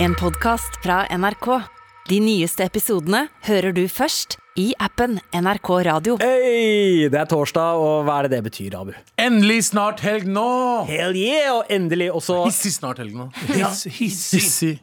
En podcast fra NRK. De nyeste episodene hører du først i appen NRK Radio. Hei, det er torsdag, og hva er det det betyr, Abu? Endelig snart helg nå! Hell yeah, og endelig også Hissig snart helg nå. Hiss, hissig.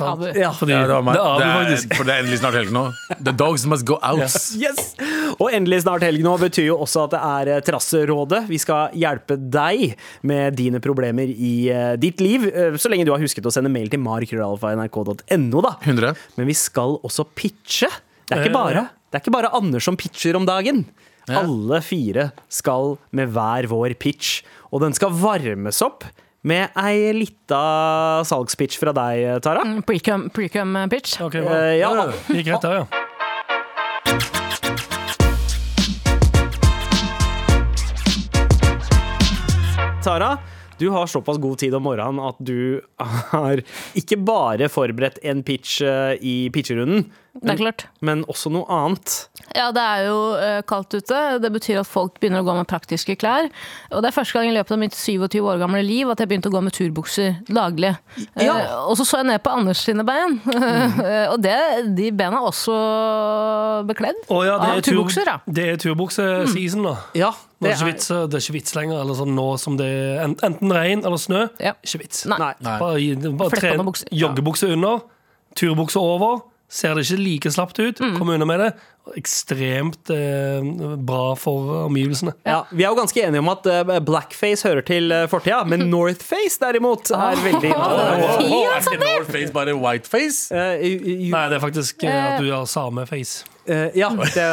Ja. Fordi Ja, det var meg. det er Abu, Det er, for det er endelig snart helg nå. The dogs must go out. Yes! Og endelig snart helg nå betyr jo også at det er trasserådet Terrasserådet. Vi skal hjelpe deg med dine problemer i uh, ditt liv, Uh, så lenge du har husket å sende mail til markrøllalfa.nrk.no, da. 100. Men vi skal også pitche. Det er ikke bare, det er ikke bare Anders som pitcher om dagen. Ja. Alle fire skal med hver vår pitch, og den skal varmes opp med ei lita salgspitch fra deg, Tara. Precum, precum pitch. Ok, bra. Eh, ja. Gikk rett der, ja. Tara, du har såpass god tid om morgenen at du har ikke bare forberedt en pitch eh, i pitcherunden, er klart. men også noe annet. Ja, det er jo eh, kaldt ute. Det betyr at folk begynner å gå med praktiske klær. Og det er første gang i løpet av mitt 27 år gamle liv at jeg begynte å gå med turbukser daglig. Ja. Eh, og så så jeg ned på Anders sine bein, mm. og det, de bena er også bekledd oh, ja, det av er turbukser. da. Det er turbukseseason, da. Ja, Nå er det, vits, det er ikke vits lenger. Eller sånn, nå som det er enten regn eller snø. Ja. Ikke vits. Nei. Nei. Bare, bare joggebukse under, turbukse over. Ser det ikke like slapt ut. Mm. Kom unna med det. Ekstremt eh, bra for omgivelsene. Ja, vi er jo ganske enige om at eh, blackface hører til uh, fortida, men Northface derimot er veldig Fy, er altså, ikke Northface bare whiteface? Eh, Nei, det er faktisk uh, at du har sameface. Uh, ja, det,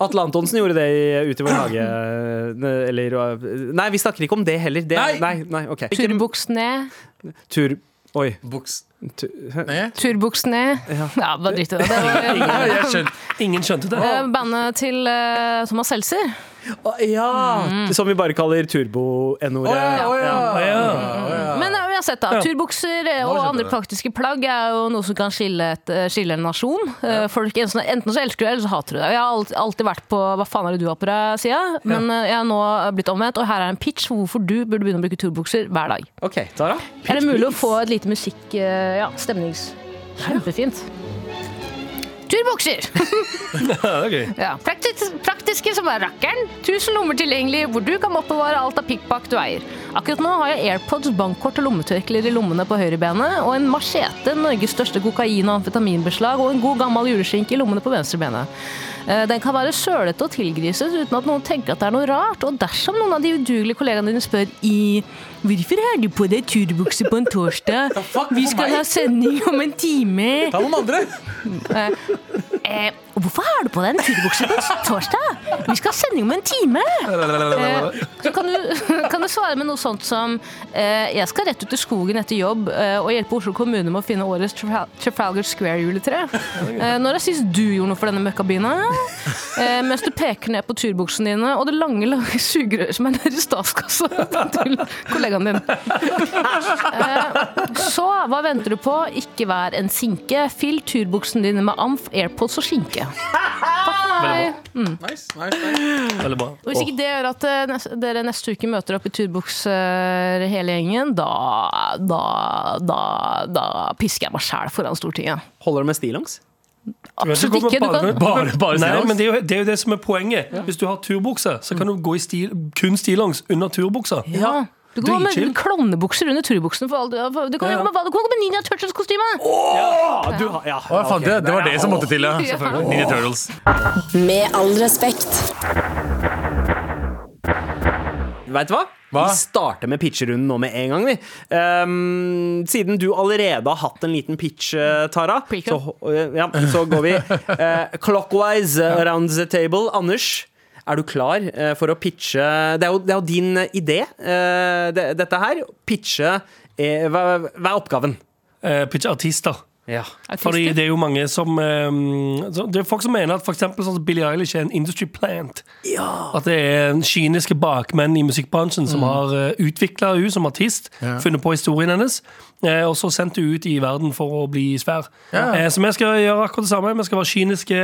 Atle Antonsen gjorde det i Ute i vår hage. eh, Eller eh, Nei, vi snakker ikke om det heller. Det, Nei. nei, nei, okay. Turbuks ned. Tur... Oi. Buks. Tu, Ja. Ja, bare drit i det. Det var Ja, jeg. Ingen skjønte det. eh, bandet til uh, Thomas Seltzer. Oh, ja! Som vi bare kaller turbo-n-ordet. Oh, ja, oh, ja. Å, ja. har sett. da. Ja. Turbukser eh, og andre jeg. praktiske plagg er jo noe som kan skille, et, eh, skille en nasjon. Eh, Folk, enten enten så elsker du det, eller så hater du det. Jeg har alltid, vært på hva faen er det du har på deg sida, men eh, jeg har nå blitt omvendt, og her er en pitch for hvorfor du burde begynne å bruke turbukser hver dag. OK, Tara. Er det mulig å få et lite musikk... eh, Ja, stemnings... Kjempefint. Turbukser! Er gøy. Ja. Praktis praktiske som er rakkeren. Tusen lommer tilgjengelig hvor du kan oppbevare alt av pikkpakk du eier. Akkurat nå har jeg AirPods, bankkort og lommetørklær i lommene på høyrebenet, og en machete, Norges største kokain- og amfetaminbeslag, og en god gammel juleskinke i lommene på venstrebenet. Eh, Den kan være sølete og tilgriset uten at noen tenker at det er noe rart, og dersom noen av de udugelige kollegaene dine spør i Hvorfor har du på deg turbukse på en torsdag? Vi skal ha sending om en time. Ta noen andre. Eh, hvorfor har du på deg en turbukse på torsdag? Vi skal ha sending om en time! Eh, så kan du, kan du svare med noe sånt som eh, Jeg skal rett ut i skogen etter jobb eh, og hjelpe Oslo kommune med å finne årets Trafalgar Square-juletre. Når er sist du gjorde noe for denne møkkabyna? Eh, mens du peker ned på turbuksene dine og det lange, lange sugerøret som er nede i statskassa til kollegaen din. Så hva venter du på? Ikke vær en sinke. Fyll turbuksene dine med amf, airpods og skinke. Mm. Nice, nice, nice. Veldig bra. Og hvis ikke det gjør at eh, nes- dere neste uke møter opp i turbukser hele gjengen, da, da, da, da pisker jeg meg sjæl foran Stortinget. Holder det med stillongs? Absolutt ikke. Du kan, Bare, bare Nei, men det er, jo, det er jo det som er poenget. Hvis du har turbukse, så kan du gå i stil, kun stillongs under turbuksa. ja. Du kan gå med klovnebukser under turbuksene. For du kan Ja, gå med med Ninja Turtles-kostyme! Oh, ja. har, ja, Å, jeg det. Det var det som måtte til, ja. Selvfølgelig. Ninja Turtles. Med all respekt. Vet du hva? Hva? Vi starter med pitcherunden nå med en gang. Vi. um, siden du allerede har hatt en liten pitch, eh, Tara, så, eh, ja, så går vi uh, clockwise around the table. Anders, er du klar eh, for å pitche Det er jo, det er jo din eh, idé, eh, dette her. Pitche hva, hva er oppgaven? pitche artister. Ja. Fordi det er jo mange som Det er folk som mener at for sånn Billie Eilish er en industry plant. At det er en kyniske bakmenn i musikkbransjen som har uh, utvikla henne som artist, Ja. funnet på historien hennes, og så sendt henne ut i verden for å bli svær. Ja. Så vi skal gjøre akkurat det samme. Vi skal være kyniske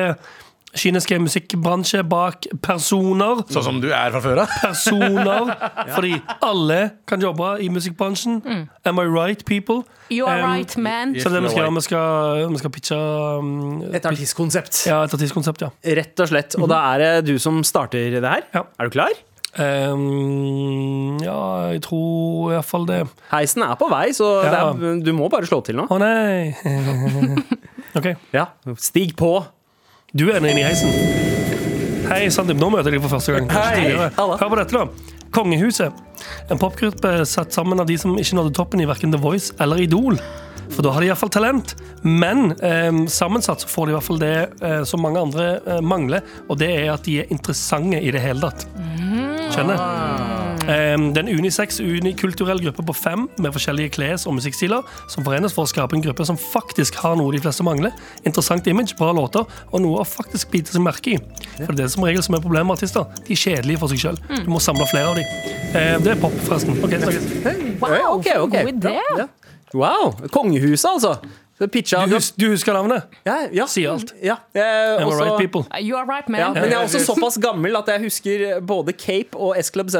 kyniske musikkbransje bak personer. Sånn som du er fra før av. Personer. Fordi alle kan jobbe i musikkbransjen. Am I right, people? You are Um, right, man. Så det vi skal gjøre, vi skal, vi skal pitche um, Et artistkonsept. Ja, et artistkonsept, ja. Rett og slett. Og da er det du som starter det her. Ja. Er du klar? Um, ja, jeg tror iallfall det. Heisen er på vei, så det Ja. er, du må bare slå til nå. Å nei! OK. Ja, Stig på. Du er inne i heisen. Hei, Sandeep. Nå møter jeg deg for første gang. Hei. Hør på dette, da. Kongehuset. En popgruppe satt sammen av de som ikke nådde toppen i verken The Voice eller Idol. For da har de iallfall talent. Men eh, sammensatt så får de i hvert fall det eh, som mange andre eh, mangler, og det er at de er interessante i det hele tatt. Skjønner? Eh, det er en unisex, unikulturell gruppe på fem med forskjellige kles- og musikkstiler som forenes for å skape en gruppe som faktisk har noe de fleste mangler. Interessant image, bra låter og noe å faktisk bite seg merke i. For det er som regel som er problemet med artister. De er kjedelige for seg sjøl. Du må samle flere av dem. Eh, det er pop, forresten. Ok, snakkes. Wow, for en god idé. Ja, ja. Wow. Kongehuset, altså. Pitcha Du, hus du husker navnet? ja, ja. Sier alt. Ja. Eh, også- right, people? You are right, Ja, man. men jeg er også såpass gammel at jeg husker både Cape og S-Club 7.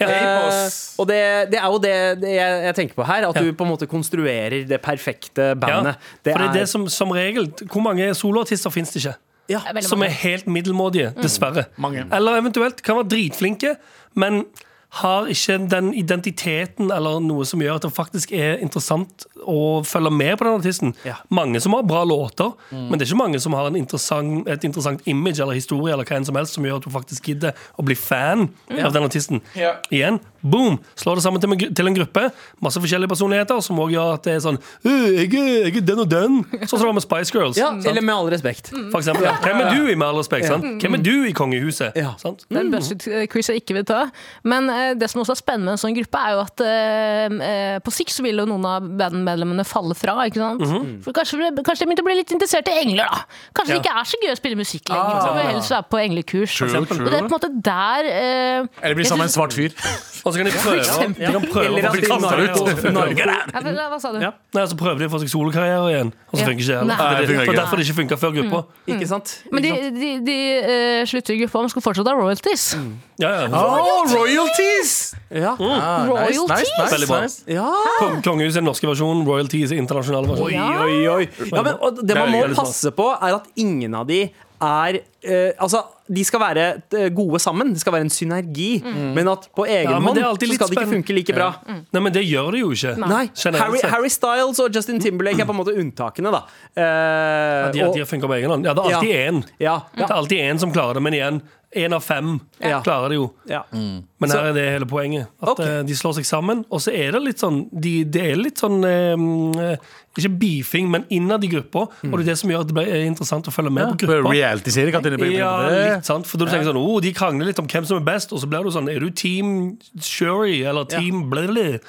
Ja. Eh, og det, det er jo det, det jeg, jeg tenker på her, at Ja. du på en måte konstruerer det perfekte bandet. for det er det som, som regel Hvor mange soloartister finnes det ikke? ja. Som er helt middelmådige, dessverre. Mange. Eller eventuelt kan være dritflinke, men har ikke den identiteten eller noe som gjør at det faktisk er interessant å følge med på den artisten. Ja. Mange som har bra låter, men det er ikke mange som har en interessant, et interessant image eller historie eller hva enn som helst som gjør at du faktisk gidder å bli fan av den artisten. Ja. Igjen, boom! Slår det sammen til, en til en gruppe. Masse forskjellige personligheter som også gjør at det er sånn «Øh, jeg er, jeg er den og den. Sånn som det var med Spice Girls. ja, sant? eller med all respekt. For eksempel, ja. Hvem er du i Med all respekt? Sant? Hvem er du i Kongehuset? Ja. Sant? Det er en buzzet-quiz jeg ikke vil ta. Men det som også er spennende med en sånn gruppe, er jo at eh, eh, på sikt så vil jo noen av bandmedlemmene falle fra. ikke sant? For kanskje, kanskje de begynte å bli litt interessert i engler, da. Kanskje Ja. det ikke er så gøy å spille musikk lenger. Så vil helst være på englekurs. True, Og det er på en måte der eh, Eller blir sammen med en svart fyr. Og så kan de prøve, ja, de kan prøve Eller å at få de solokarriere. Ja, hva- sa du? Ja. Nei, så prøver de å få seg solokarriere igjen, og så Ja. funker ikke det. Nei. Det er Nei, det funker for ikke. derfor det ikke funka før gruppa. Ikke sant? Men de, de, de uh, slutter i gruppa, men skal fortsatt ha royalties. Ja, ja. Oh, royalties! Ja. Ah, nice, nice, nice, Veldig bra. nice. ja. Kong- Kongehuset er den norske versjonen, Royalties er internasjonale Oi, versjon. oi, oi. Ja, men, og det man må veldig passe på, er at ingen av de er eh, Altså, de skal være eh, gode sammen. Det skal være en synergi. Men at på egen Ja, hånd så skal det ikke funke like bra. Nei, men det gjør det jo ikke. Nei, Harry. Harry Styles og Justin Timberlake er på en måte unntakene, da. Eh, De, de og- har funka på egen hånd. Ja, det er alltid Ja. én. ja, Det er alltid én som klarer det, men igjen, én av fem Ja. klarer det jo. ja. Men her er det hele poenget. At Ok. eh, de slår seg sammen. Og så er det litt sånn de, Det er litt sånn eh, Ikke beefing, men innad i gruppa. Og det er det som gjør at det blir eh, interessant å følge med på gruppa. Reality-serie, kan det på- Ja, litt sant For da du tenker sånn, oh, De krangler litt om hvem som er best, og så blir du sånn Er du Team Sherry eller Team blablabla?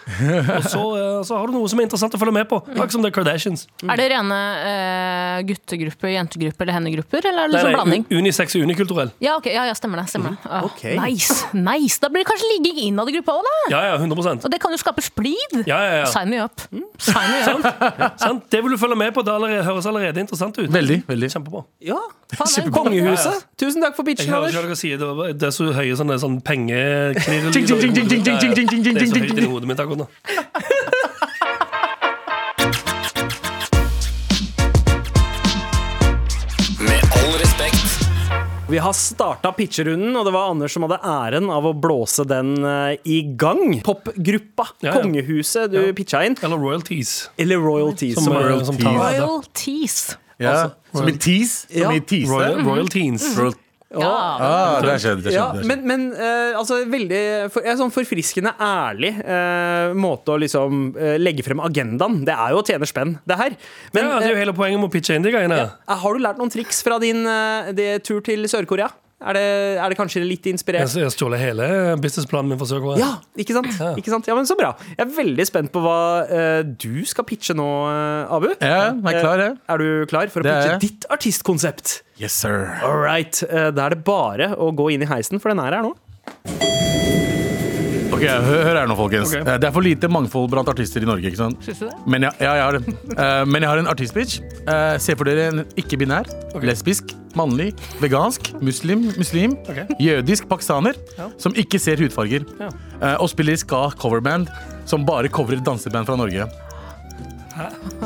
Og så, eh, så har du noe som er interessant å følge med på. Akkurat som The Kardashians. Er det rene eh, guttegrupper, jentegrupper eller hennegrupper, eller er det liksom nei, blanding? Unisex og unikulturell. Ja, ok, ja, ja, stemmer det. stemmer det ah, okay. Nice, nice. Da blir det kanskje ligging innad i gruppa òg, da. Ja, ja, 100% Og det kan jo skape splid. Ja, ja, ja. Sign me up. Sign me up. Sant? Det vil du følge med på. Det allerede, høres allerede interessant ut. Veldig, veldig. Kjempebra. ja. Faen, det- Kongehuset. Tusen takk for Jeg pitchen, hører Anders. ikke hva dere sier. Det, var, det er så høye sånne, sånn pengeknirrelyder. Ting, ting, ting, ting, ting, ting, ting, ting, ting, Det er så høyt i inni hodet mitt akkurat nå. Vi har starta pitcherunden, og det var Anders som hadde æren av å blåse den eh, i gang. Popgruppa Ja, ja. Kongehuset du Ja. pitcha inn. Eller royalties. Eller Royalties. Som, Som, eh, royalties. som. Royalties. Ja. Som i tease. Ja. Som i tease. Royal, royal teens. Royal- Ja. Ah, det er skjedd. Det ja, men, men uh, altså veldig for, ja, sånn forfriskende ærlig uh, måte å liksom uh, legge frem agendaen. Det er jo å tjene spenn, det her. Men ja, det er jo hele poenget med å pitche inn de greiene. Ja. har du lært noen triks fra din eh, tur til Sør-Korea? Er det, er det kanskje litt inspirert? jeg stjåler hele businessplanen min for Sør-Korea. Ja, ikke sant? ikke sant? Ja, men Så bra. Jeg er veldig spent på hva uh, du skal pitche nå, eh, Abu. Ja, jeg er klar, jeg. Er du klar for å Det pitche ditt artistkonsept? Yes, sir. All right. eh, Da er det bare å gå inn i heisen, for den er her nå. Ok, hør, hør her nå, folkens. Ok. Eh, Det er for lite mangfold blant artister i Norge. ikke sant? Syns du det? Men jeg, ja, jeg har. Eh, men jeg har en artistbitch. Eh, se for dere en ikke-binær, lesbisk, mannlig, vegansk, muslim, muslim Ok. jødisk pakistaner Ja. som ikke ser hudfarger, Ja. eh, og spiller i ska coverband som bare coverer danseband fra Norge.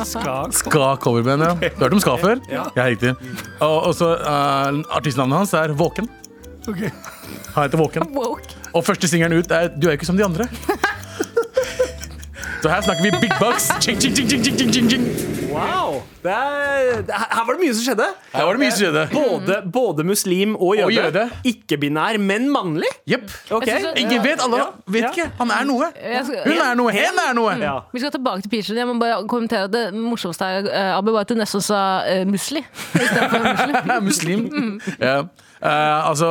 Skal Ska coverband, ja. Du har hørt om ska før? Ja, riktig. Og, og så eh, Artistnavnet hans er Våken. Ok. Han heter Våken. Woke. Og første singelen ut er Du er jo ikke som de andre. Så her snakker vi big bucks. Ching, ching, ching, ching, ching, ching. Wow! Det er, her var det mye som skjedde. Her var det mye som skjedde. Både, både muslim og jøde. jøde. Ikke-binær, men mannlig. Jepp. Okay. Jeg Ingen vet. Alle Ja. vet Ja. ikke. Han er noe. Skal- Hun er noe. Hen er noe. Ja. Vi skal tilbake til Peachen. Jeg må bare kommentere at Det morsomste her, eh, Abu, var at du nesten sa uh, musli. istedenfor muslim. Ja. Eh, altså,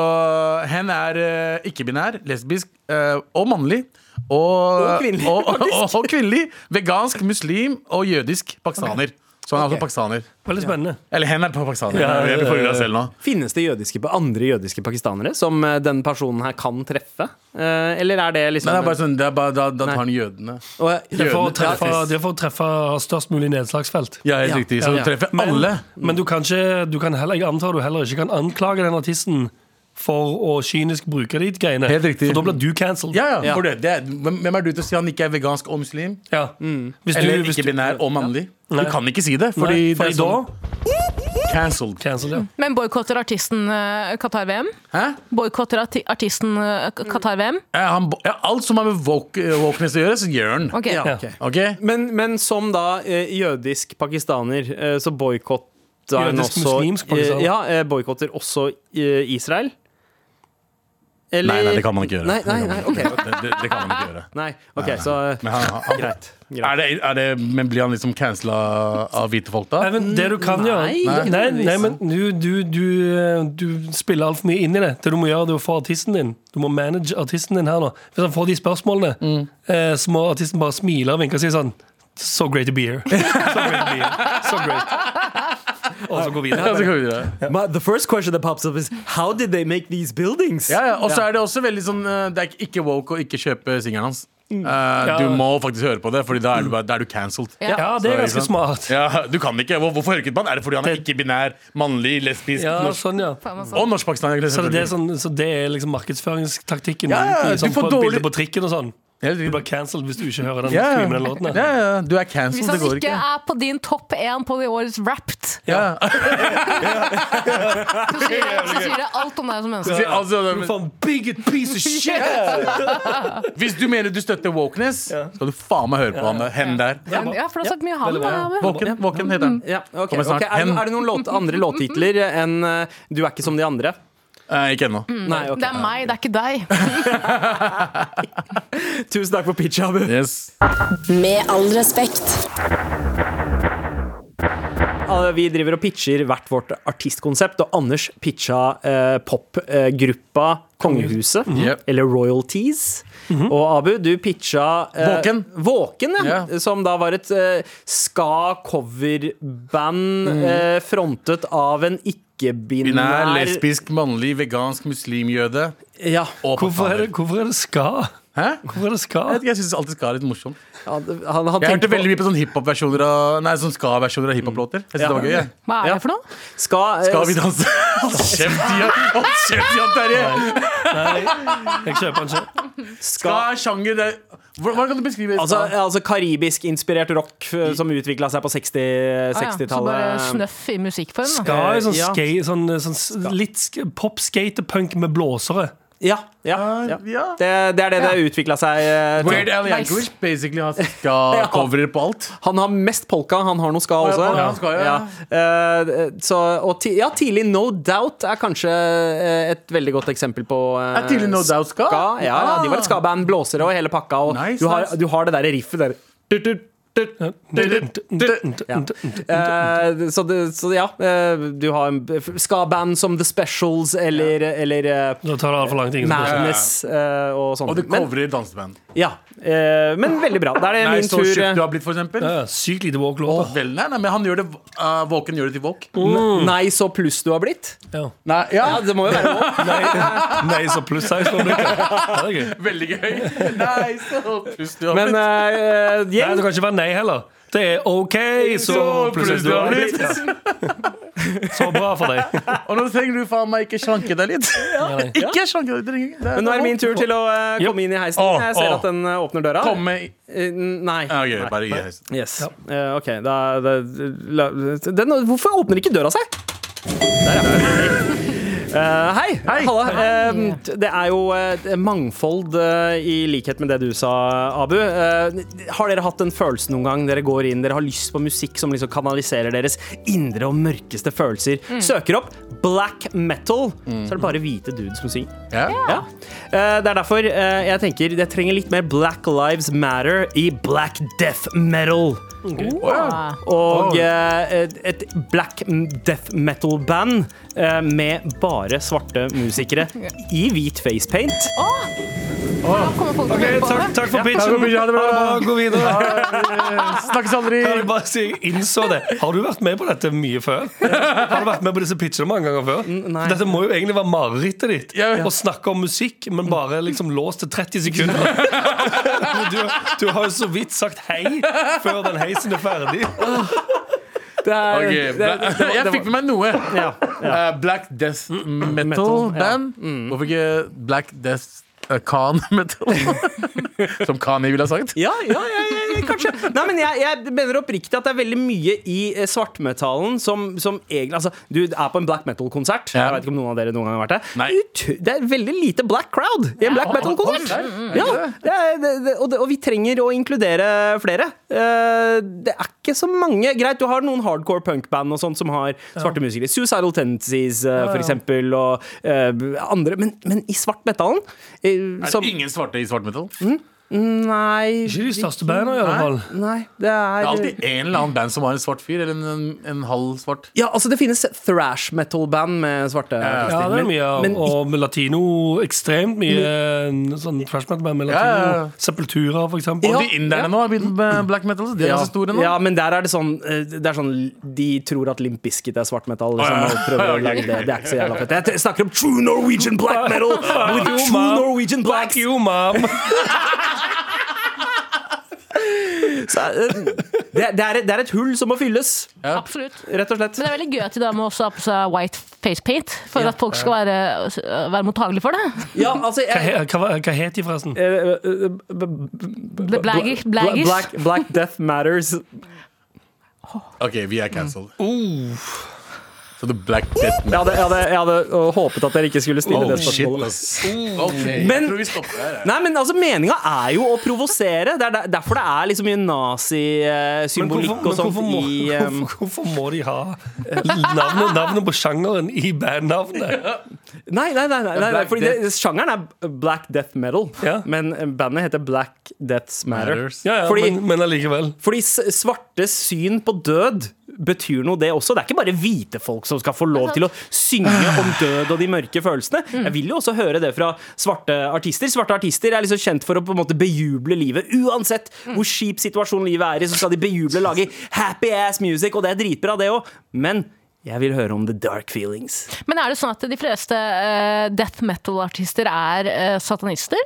hen er eh, ikke-binær, lesbisk eh, og mannlig. Og, Og kvinnelig, Og, og, kvinnelig. Vegansk, muslim og jødisk pakistaner. Så han er altså pakistaner. Veldig spennende. Eller hen er pakistaner. Ja, ja, ja, ja. Finnes det jødiske, andre jødiske pakistanere som eh, den personen her kan treffe? Eh, eller er det liksom Nei, det er bare sånn, det er bare, da, da tar han jødene. Og- Det er for å treffe, det er for å treffe størst mulig nedslagsfelt. Ja, helt Ja, riktig. Så ja, du treffer Men, alle. men du kan ikke Du kan heller, jeg antar du heller ikke kan anklage den artisten for å kynisk bruke de greiene. Helt riktig. For da blir du cancelled. Ja, ja, Ja. det, det er, hvem er du til å si han ikke er vegansk og muslim? Ja. Hvis du- Eller hvis du- ikke-binær og mannlig? Du kan ikke si det, fordi Nei, det fordi er sånn da cancelled. cancelled ja. Men boikotter artisten eh, Qatar-VM? Hæ? Boikotter arti artisten eh, Qatar-VM? Ja, ja, alt som har med woke, wokeness å gjøre, så gjør han. Ok. Ja, Ja. ok. Ok? Men, men som da eh, jødisk pakistaner, eh, så boikotter Jødisk-muslimsk pakistaner. eh, Ja, eh, boikotter også eh, Israel? Eller Nei, nei, det kan man ikke gjøre. Nei, nei, nei, ok. Det, det, det kan man ikke gjøre. Nei, ok, så Men, han, han, greit. greit. er det, er det, men blir han liksom cancela av hvite folk, da? Nei, men det du kan gjøre Nei, Nei, nei, men du, du, du, du spiller altfor mye inn i det. Det du må gjøre, det er å få artisten din Du må manage artisten din her nå. Hvis han får de spørsmålene, Mm. eh, så må artisten bare smile og vinke og si sånn So great to be here. So great to be here. So great. Og så gå Ja, så går vi videre. My, the first question that pops up is How did they make these buildings? Ja, ja. Og så er det også veldig sånn eh, Det er ikke woke å ikke kjøpe singelen hans. Eh, Ja. Du må faktisk høre på det, Fordi da er du, bare- da er du cancelled. Ja, det er ganske smart. Ja, du kan ikke. Hvor- Hvorfor hører ikke han? Er det fordi han er ikke-binær, mannlig, lesbisk, Ja, norsk sånn, ja. Faen, altså. og norsk-pakistaner? Så det, er sånn, så det er liksom markedsføringstaktikken Ja, ja, i, sånn, du får på dårlig- bilder på trikken og sånn. Du blir cancelled hvis du ikke hører den, yeah. streamer den låten. ja, ja, du er Hvis cancelled, han det går ikke ikke. er på din topp én på det årets Wrapped, Ja. så sier, så sier det alt om deg som menneske. Altså, Du får en bigot piece of shit! hvis du mener du støtter wokeness, skal du faen meg høre på han. Hen der. Ja, for du har sagt mye han våken heter han. Ja, okay. Kommer Er, det- er det noen låt, andre låttitler enn eh, Du er ikke som de andre? Eh, ikke ennå. Nei, ok. Det er meg, det er ikke deg. Tusen takk for pitch, Abu. Yes. Med all respekt. Vi driver og pitcher hvert vårt artistkonsept, og Anders pitcha eh, popgruppa Kongehuset, Yep. eller Royalties. Og Abu, du pitcha eh, Våken. Våken, ja. Yeah. Som da var et eh, ska-coverband Mm. eh, frontet av en Binær, ikke-binær lesbisk, mannlig, vegansk, muslimjøde Ja. Hvorfor er det, hvorfor er det ska? Hæ? Hvorfor er det ska? Jeg, vet ikke, jeg syns alltid ska er litt morsomt. Han, han, han Jeg tenkte på veldig mye på sånn hiphop-versjoner av Nei, sånn ska-versjoner av hiphop-låter. Jeg synes Ja. det var gøy. jeg. Hva er Ja. det for noe? Ska, eh, Skal vi danse? Hold kjeft, Jan! Hold kjeft, Jan Terje! Nei, jeg kjøper den ikke. ska, Ska er sjanger det Hvordan kan du beskrive Altså, ska? altså karibisk-inspirert rock eh, som utvikla seg på 60 Ah, ja. Så 60-tallet. bare snøff i musikkform. da. Ska er sånn, Ja. skate, sånn, sånn s- litt sk- pop-skatepunk med blåsere. Ja, ja, ja. ja. Det, det er det det utvikla seg eh, til. Weird Al Nice. Yankovic basically har ska-coverer på alt. Han har mest polka, han har noe ska ja, også. Eh, så, og ti, ja, tidlig No Doubt er kanskje eh, et veldig godt eksempel på uh, Er tidlig No Doubt ska? ska? Ja, ja, de var et ska-band. blåsere og hele pakka. Og Nice, du, har, nice. du har det derre riffet der. Ja. Eh, så, det, så ja, eh, du har en ska-band som The Specials eller, eller eh, Da tar altfor lang tid. Madness og sånt. Og det covrer danseband. Ja, eh, men veldig bra. Da er det Nei, min så tur. tjukk du eh, har blitt, for eksempel. Ja, sykt lite. Vel, nei, nei, men han gjør det uh, Våken gjør det til våk. Nei, så pluss du har blitt? Ja. Nei, ja, Ja, det må jo være lov. Nei, nei, så pluss var det ikke. Det er gøy. Veldig gøy. Nei, så pluss du har Men blitt. eh, Nei, gjeng det kan ikke være nei heller. Det er OK, så plutselig du har blitt. Ja. Så bra for deg. Og nå trenger du faen meg ikke slanke deg litt. Ikke slanke deg litt. Men nå er det min tur til å eh, komme inn i heisen. Jeg ser at den eh, åpner døra. Kom med Eh, Nei. Ja, ok, Nei. bare gi heisen. Yes. Eh, OK, da, da la, den, Hvorfor åpner ikke døra seg? Der, ja. Eh, hei. Hei. Halla. Eh, det er jo eh, mangfold, eh, i likhet med det du sa, Abu. Har dere hatt en følelse noen gang? Dere går inn, dere har lyst på musikk som liksom kanaliserer deres indre og mørkeste følelser. Søker opp black metal, så er det bare hvite dudes som synger. Yeah. Ja. Det er derfor jeg tenker det trenger litt mer Black Lives Matter i black death metal. Ah. Og eh, et, black death metal-band med bare svarte musikere i hvit facepaint. Oh! Oh. folk til å Ok, høre på takk, takk for pitchen. Ja, ha det bra. Gå videre. Snakkes aldri. Jeg bare si, innså det. Har du vært med på dette mye før? Har du vært med på disse pitchene mange ganger før? nei. Dette må jo egentlig være marerittet ditt. Ja. Å snakke om musikk, men bare liksom låst til 30 sekunder. Du, du har jo så vidt sagt hei før den heisen er ferdig. Det er, okay. det- det- det- Jeg fikk med meg noe. ja, ja. Uh, Black Death Metal Metal, ja. Mm. Hvorfor ikke Black Death uh, Khan Metal? Som Kani ville ha sagt. Ja, ja, ja, ja, kanskje. Nei, men jeg, jeg mener oppriktig at det er veldig mye i eh, svartmetallen som, som egentlig Altså, du er på en black metal-konsert. Jeg vet ikke om noen av dere noen gang har vært det. Det er veldig lite black crowd i en black metal-konsert. Er, og, og vi trenger å inkludere flere. Eh, det er ikke så mange. Greit, du har noen hardcore punkband og sånt som har svarte musikere. Suicidal Tendencies, eh, for eksempel, og eh, andre. Men, men i svartmetallen eh, Er som- det ingen svarte i svart metal? Nei Ikke de største bandene, i alle fall. Nei, det er Det er alltid en eller annen band som har en svart fyr, eller en, en, en halv svart. Ja, altså det finnes thrash metal-band med svarte ja. Ja, det er mye men Og med latino ekstremt mye sånn thrash metal-band med latino. ja, ja. Sepultura, for eksempel. Og de inderne nå har begynt med black metal. så De er ja, store nå. ja, men der er det sånn eh, Det er sånn De tror at Limp Bizkit er svart metal. Liksom, og prøver å lage det. det er ikke så jævla fett. Jeg snakker om true Norwegian black metal! With true. Norwegian blacks! you, mom! Så, eh, det, det, er, det er et hull som må fylles, Absolutt. rett og slett. Men det er veldig gøy at de da må også ha på seg white face paint, for at folk skal være, være mottagelige for det. Ja, altså jeg, hva, hva, hva het de, forresten? eh, eh, Blaggers. Bla- Black, black Death Matters. Ok, vi er cancelled. Så det black death Jeg hadde, jeg hadde, jeg hadde øh, håpet at dere ikke skulle stille Oh, det spørsmålet. Shit, Ok, Men-. Nei, men altså, Meninga er jo å provosere. Det er derfor det er liksom mye nazisymbolikk og sånt hvorfor, må, i um, hvorfor, hvorfor må de ha navnet, navnet på sjangeren i bandnavnet? Nei, nei, nei, nei, nei, fordi det, sjangeren er black death metal, Ja. men bandet heter Black Deaths Matter. Matters. Ja, ja, Fordi- men, men allikevel. Fordi svartes syn på død betyr noe, det også. Det er ikke bare hvite folk som skal få lov til å synge om død og de mørke følelsene. Jeg vil jo også høre det fra svarte artister. Svarte artister er liksom kjent for å på en måte bejuble livet. Uansett hvor kjip situasjonen livet er i, så skal de bejuble og lage happy ass music, og det er dritbra, det òg. Men jeg vil høre om the dark feelings. Men er det sånn at de fleste uh, death metal-artister er uh, satanister?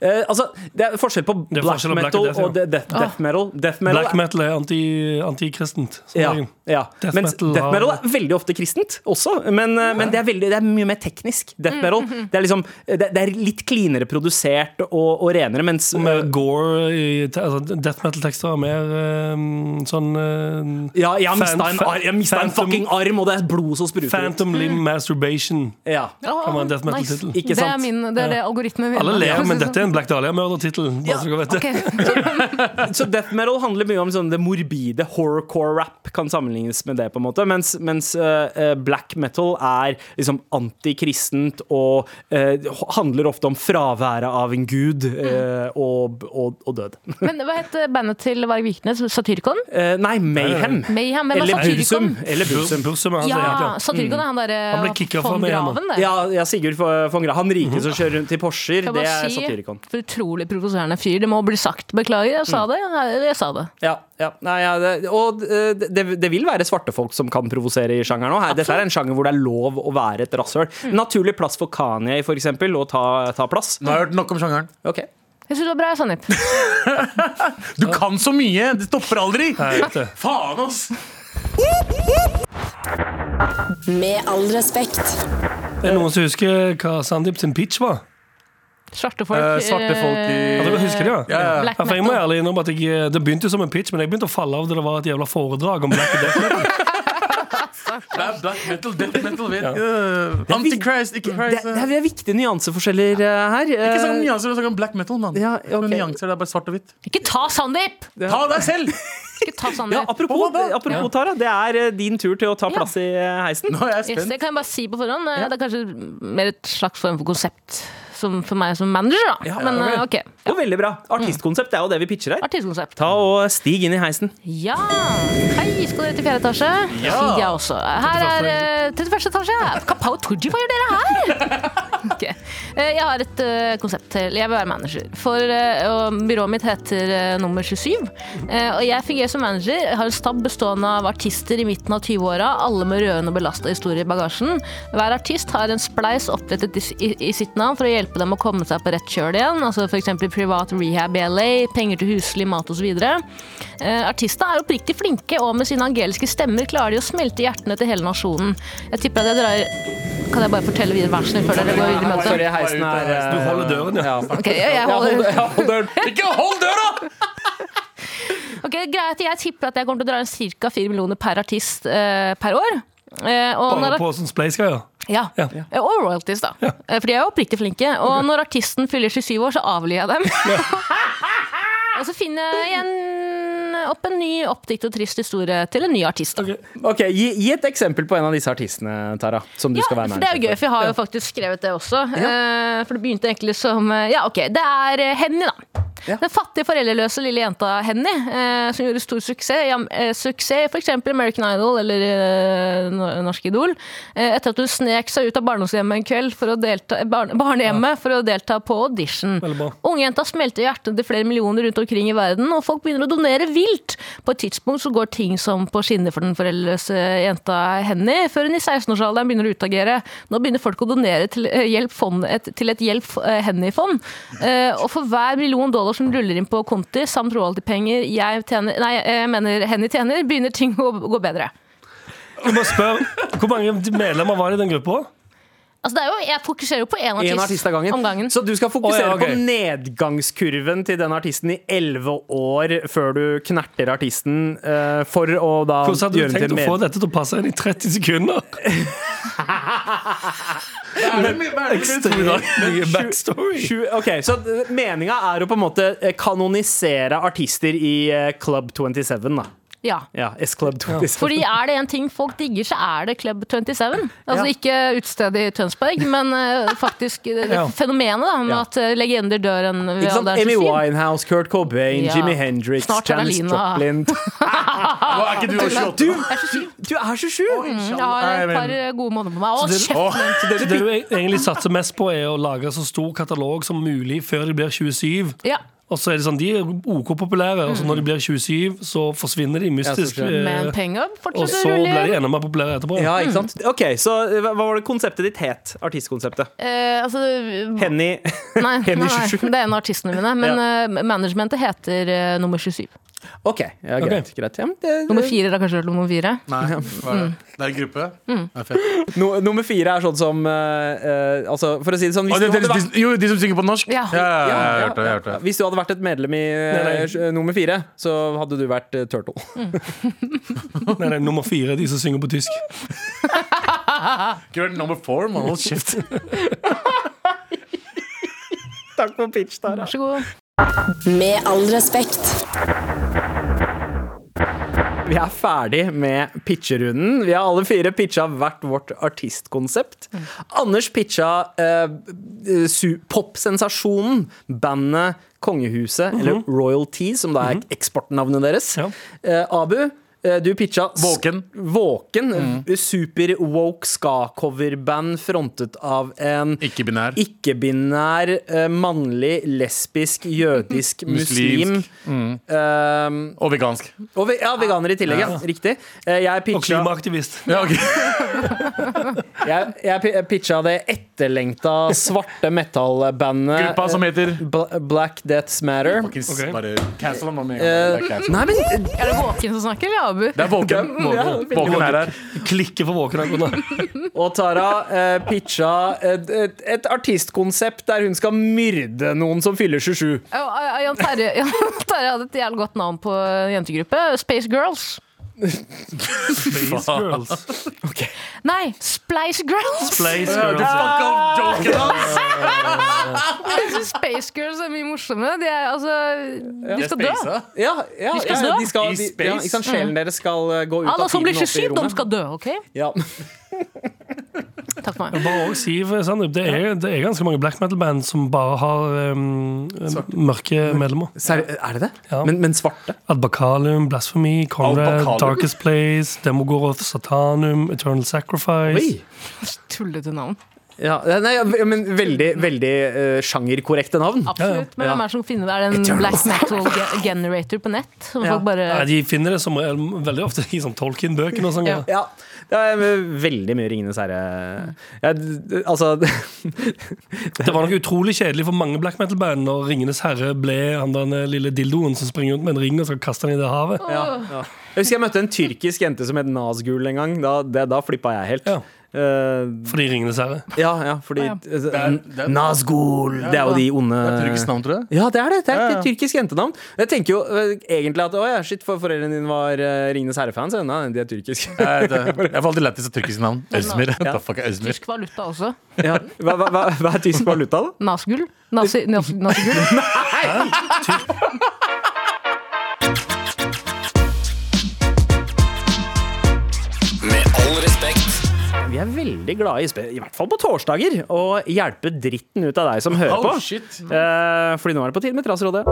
Uh, altså, det er forskjell på er black forskjell metal, black metal og death, ja. og de- death, death metal. Death metal Black metal er anti- antikristent. Ja, ja. Death Mens metal death metal er veldig ofte kristent også, men, men det, er veldig, det er mye mer teknisk. Death metal Det er, liksom, det, det er litt cleanere produsert og, og renere, mens Og Mer gore i altså, Death metal-tekster er mer sånn ja, jeg har mista en, en fucking arm, og det er blod som spruter. Phantom Limb Masturbation. Ja. Kan være en death metal-tittel. Ikke Det er, min, det, er det algoritmen min. Alle ler, men dette er en Black Dahlia-mørdertittel. Ja. så dere vet det. Ok. Så death metal handler mye om sånn det morbide. Horrorcore-rap kan sammenlignes med det, på en måte. Mens, mens eh, black metal er liksom antikristent og uh, handler ofte om fraværet av en gud uh, og, og, og død. Men hva het bandet til Varg Viknes? Satyricon? Nei, Mayhem. Mayhem? Er Eller Bursum. Eller Bursum. Som er Ja, egen. Satyricon er han derre Han ble kicka fra. Graven, det. Ja, ja Sigurd von Graven. Han rike som kjører rundt i Porscher, det er si, Satyricon. For utrolig provoserende fyr. Det må bli sagt. Beklager, jeg sa det. Jeg, jeg sa det. Ja, ja. Nei, ja det, og eh, det, det vil være svarte folk som kan provosere i sjangeren òg. Dette er en sjanger hvor det er lov å være et rasshøl. Naturlig plass for Kanye, for eksempel, å ta, ta plass. Nå har jeg hørt nok om sjangeren. Okay. Jeg syns det var bra, Sandeep. Du kan så mye! Det stopper aldri! Faen, ass! Med all respekt. Er det noen som husker hva Sandeep sin pitch var? Svarte folk. Eh, svarte folk i Ja, dere husker det, ja? Ja, ja. Black Ja, jeg må ærlig innrømme at jeg, eh, Det begynte jo som en pitch, men jeg begynte å falle av da det var et jævla foredrag om black death metal. Det er black metal, death metal, vet uh, Antichrist, ikke Christ. det er viktige nyanseforskjeller eh, her. Ikke sånn Eh, nyanser, snakk om black metal, mann. Ja, Ikke nyanser, det er bare svart og hvitt. Ikke ta Sandeep! Ta deg selv! Ikke ta Ja, apropos, apropos Tara, det er eh, din tur til å ta plass i eh, heisen. Nå er jeg Yes, det kan jeg bare si på forhånd. Eh, Det er kanskje mer et slags form for konsept som for meg som manager, da. Ja, Men ja, eh, Ja. Og veldig bra. Artistkonsept er jo det vi pitcher her. Artistkonsept. Ta og Stig inn i heisen. Ja! Hei, skal dere til fjerde etasje? Ja. Fint, jeg også. Her er eh, 31. etasje. Kapao Tooji, hva gjør dere her? Ok. Eh, Jeg har et uh, konsept til. Jeg vil være manager. For uh, og Byrået mitt heter eh, Nummer 27. Eh, Og jeg fungerer som manager. Jeg har en stab bestående av artister i midten av 20-åra, alle med rødende belasta historie i bagasjen. Hver artist har en spleis opprettet i, i, i sitt navn for å hjelpe dem å komme seg på rett kjøl igjen. Altså F.eks. privat rehab i LA, penger til huslig mat osv. Eh, artistene er oppriktig flinke, og med sine angeliske stemmer klarer de å smelte hjertene til hele nasjonen. Jeg tipper at jeg drar Kan jeg bare fortelle videre, versene før dere går videre i møtet? Sorry, heisen er eh, Du holder døren, ja. Okay, jeg, jeg hold, holder, døren. Ikke hold døra! ok, greit, jeg tipper at jeg kommer til å dra inn ca. 4 millioner per artist eh, per år. Eh, og Bare på sånn spleis-greier. Ja. Ja. Eh, Og royalties, da. Ja. For de er jo oppriktig flinke. Og når artisten fyller 27 år, så avlyver jeg dem. og så finner jeg igjen opp en ny oppdikt og trist historie til en ny artist. Da. Ok, gi, gi et eksempel på en av disse artistene, Tara. Som du Ja, skal være for det er jo gøy, for jeg har jo faktisk skrevet det også. Eh, For det begynte egentlig som eh, Ja, OK, det er eh, Henny, da. Ja. Den fattige, foreldreløse lille jenta Henny, eh, som gjorde stor suksess. Ja, eh, suksess f.eks. American Idol eller eh, Norsk Idol. Eh, etter at hun snek seg ut av barndomshjemmet en kveld for å delta, barne, barnehjemmet for å delta på audition. Ungjenta smelter hjertene til flere millioner rundt omkring i verden, og folk begynner å donere vilt. På et tidspunkt så går ting som på skinner for den foreldreløse jenta Henny, før hun i 16-årsalderen begynner å utagere. Nå begynner folk å donere til, eh, hjelp fond, et, til et Hjelp eh, Henny-fond. Eh, og for hver million dollar som ruller inn på konti, samt royaltypenger jeg tjener, nei, jeg mener Henny tjener, begynner ting å gå bedre. Jeg må spørre, Hvor mange medlemmer var det i den gruppa? Altså det er jo, jeg fokuserer jo på én artist, En artist av gangen. om gangen. Så du skal fokusere oh, ja, okay. på nedgangskurven til den artisten i elleve år før du knerter artisten uh, for å da Hvordan hadde du tenkt å få dette til å passe inn i 30 sekunder? Ekstremt mye backstory. Ok, Så meninga er å på en måte kanonisere artister i eh, Club 27, da. Ja. Ja, S-Club 27. Fordi er det en ting folk digger, så er det Club 27. Altså Ja. ikke utestedet i Tønsberg, men eh, faktisk det Ja. fenomenet da, med Ja. at eh, legender dør en ved alderen Amy Winehouse, Kurt Cobain, Ja. Jimi Hendrix, Janis Joplin Hva, er ikke du 28? Du, 27. du er 27! Mm, Jeg har et par eh, gode måneder på meg. Å, det- kjeft! Det du egentlig satser mest på, er å lage så stor katalog som mulig før de blir 27. Ja. Og så er det sånn, De er OK populære, og så når de blir 27, så forsvinner de mystisk. Ja, penger, eh, Men penger og så blir de enda mer populære etterpå. Ja, ikke sant? Ok, Så eh, hva var det konseptet ditt het? Artistkonseptet? Eh, altså, Henny nei, nei, nei, det er en av artistene mine. Men ja. managementet heter uh, nummer 27. Ok, ja, greit. greit. Ja, det, Nummer fire da kanskje hørt om nummer fire? Nei, er det? Er en gruppe? Det er no, nummer fire er sånn som eh, eh, Altså, for å si det sånn hvis det, du, det, hadde vært, jo, de som synger på norsk? Ja. ja, hvis du hadde vært et medlem i nei. nummer fire, så hadde du vært uh, Turtle. Nei, nei, nummer fire, de som synger på tysk. Ikke vært number four, man. Hold kjeft. Takk for pitch, Tara. Vær så god. Med all respekt. Vi er ferdig med pitcherunden. Vi har alle fire pitcha hvert vårt artistkonsept. Anders pitcha eh, su- popsensasjonen, bandet Kongehuset, eller Royalty, som da er eksportnavnet deres. Ja. Eh, Abu eh, du pitcha Våken. Våken. Våken. Super-woke ska-coverband frontet av en Ikke-binær. ikke-binær, eh, mannlig, lesbisk, jødisk, muslim. mm. eh, Og vegansk. og ve ja, veganer i tillegg, ja. Riktig. Eh, pitcha, Og klimaaktivist. Ja, okay. Jeg, jeg pitcha det etterlengta svarte metal-bandet Gruppa som heter Bla- Black Deaths Matter. Okay. Ok. Bare cancel ham med en Eh, gang. Det er nei, men Er det Våken som snakker, eller Abu? Det er våken. Våken, Våken er her. Klikker for våken. Og Tara eh, pitcha et, et, et artistkonsept der hun skal myrde noen som fyller 27. Ja, Jan Terje Jan Terje hadde et jævlig godt navn på jentegruppe. Space Girls. Space Girls. Nei, Splice Girls! Splice Girls. opp! Jeg syns Space Girls er mye morsommere. De er altså De skal dø. Ja, ja, De skal ja, dø. de skal, de, ja, ikke sant, Sjelen deres skal eh, gå ut Alle av tiden Alle som blir 27, de skal dø, OK? Ja. Takk for meg. Bare også Siv Sandrup, det er, det er ganske mange black metal-band som bare har um, mørke medlemmer. Ser, er det det? Ja. Men, men svarte? Adbakalum, Blasphemy, Conrad, Al Darkest Place, Demogoroth, Satanum, Eternal Sacrifice. Oi! Tullete navn. Ja, nei, ja, men veldig, veldig uh, sjangerkorrekte navn. Absolutt. Men Ja. hvem er det som finner det? Er det en black metal ge- generator på nett? Som Ja. folk bare Nei, de finner det som veldig ofte i sånn Tolkien-bøkene og sånn. Ja. Ja, det er veldig mye Ringenes herre d- Altså Det var nok utrolig kjedelig for mange black metal-band når Ringenes herre ble han den lille dildoen som springer rundt med en ring og skal kaste den i det havet. ja, ja. Jeg husker jeg møtte en tyrkisk jente som het Nazgul en gang. Da, det, da flippa jeg helt. Ja. Eh, Fordi Ringenes herre. ja, ja, fordi Ja. eh, er- det er- Nazgul! Det er jo de onde Det er tyrkisk navn, tror jeg. Ja, det er det. Det er Ja, et tyrkisk jentenavn. Jeg tenker jo uh, egentlig at å ja, shit, for foreldrene dine var uh, Ringenes herre-fans. ja. Nei, de er tyrkiske. Jeg, det. får alltid lættis av tyrkisk navn. Øzmir. What the fuck Øzmir? Tysk valuta også. ja. hva, hva, hva, hva er tysk valuta, da? Nazgul. Nazi, nazi, nazigull? Med Vi er veldig glade i, i hvert fall på torsdager, å hjelpe dritten ut av deg som hører på. Oh. Eh, fordi nå er det på tide med Trassrådet.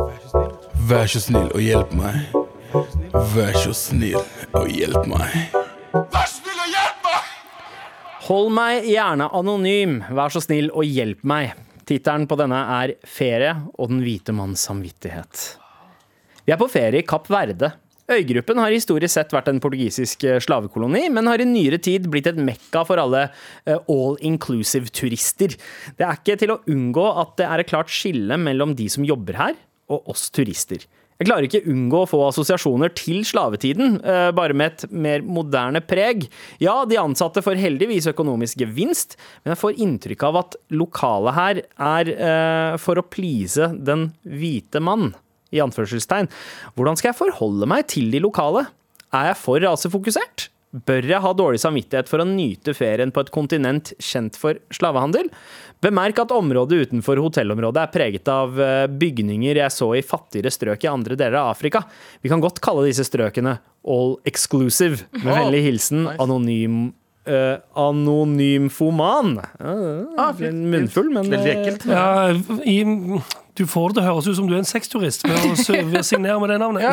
Vær så snill og hjelp meg. Vær så snill og hjelp meg. Hold meg gjerne anonym, vær så snill og hjelp meg. Tittelen på denne er Ferie og den hvite manns samvittighet. Vi er på ferie i Kapp Verde. Øygruppen har historisk sett vært en portugisisk eh, slavekoloni, men har i nyere tid blitt et mekka for alle eh, all inclusive turister. Det er ikke til å unngå at det er et klart skille mellom de som jobber her, og oss turister. Jeg klarer ikke unngå å få assosiasjoner til slavetiden, eh, bare med et mer moderne preg. Ja, de ansatte får heldigvis økonomisk gevinst, men jeg får inntrykk av at lokalet her er for å please den hvite mann. I anførselstegn. Hvordan skal jeg forholde meg til de lokale? Er jeg for rasefokusert? Bør jeg ha dårlig samvittighet for å nyte ferien på et kontinent kjent for slavehandel? Bemerk at området utenfor hotellområdet er preget av eh, bygninger jeg så i fattigere strøk i andre deler av Afrika. Vi kan godt kalle disse strøkene all exclusive. Med vennlig hilsen anonym Uh, Anonymfoman. Ah, munnfull, men Veldig eh, ekkelt. Ja, i, du får det til å høres ut som du er en sexturist ved å, signere med det navnet.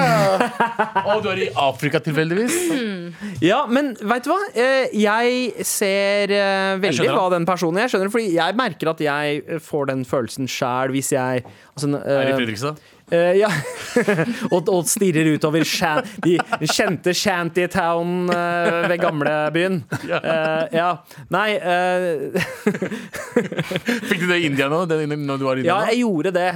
Og du er i Afrika tilfeldigvis? Ja, men veit du hva? Eh, Jeg ser eh, veldig hva den personen Jeg skjønner det, fordi jeg merker at jeg får den følelsen sjæl hvis jeg altså, Er i eh, Fredrikstad? Eh, Ja. og, og stirrer utover shan, de kjente Shantytown uh, ved gamlebyen. Ja. Eh, ja. Nei uh, Fikk du det i India nå? Det, når du var i India Ja, jeg gjorde det.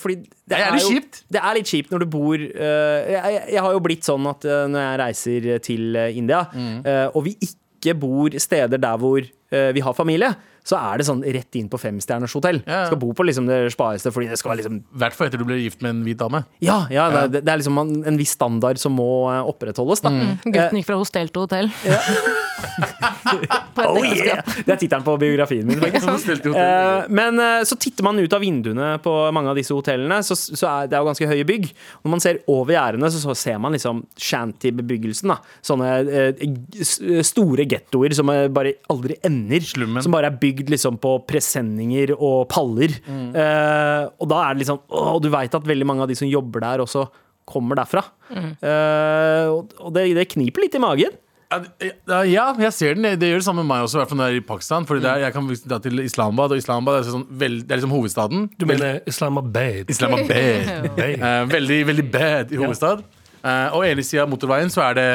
fordi det, er litt kjipt. Det er litt kjipt når du bor jeg, jeg- har jo blitt sånn at når jeg reiser til India, Mm. og vi ikke bor steder der hvor vi har familie, så er det sånn rett inn på femstjerners hotell. Ja. Skal bo på liksom det spareste fordi det skal være liksom I hvert fall etter du ble gift med en hvit dame. Ja, ja, det, det er liksom en, en viss standard som må eh, opprettholdes, da. Mm. Gutten gikk fra hostell til hotell. Oh, yeah! Det er tittelen på biografien min. Eh, men eh, så titter man ut av vinduene på mange av disse hotellene, så, så er det er jo ganske høye bygg. Når man ser over gjerdene, så, så ser man liksom shanty-bebyggelsen. da. Sånne eh, store gettoer som eh, bare aldri ender. Slummen. Som bare er bygd liksom på presenninger og paller. Eh, og da er det liksom Å, du veit at veldig mange av de som jobber der, også kommer derfra. Eh, og og det, det kniper litt i magen. Ja, jeg ser den. Det gjør det samme med meg også, i hvert fall når jeg er i Pakistan. Fordi det er, jeg kan dra til Islamabad, og Islamabad er, sånn, veld, det er liksom hovedstaden. Du mener Islamabad? Islamabad. Eh, veldig, veldig bad i hovedstad. Eh, og ene sida av motorveien så er det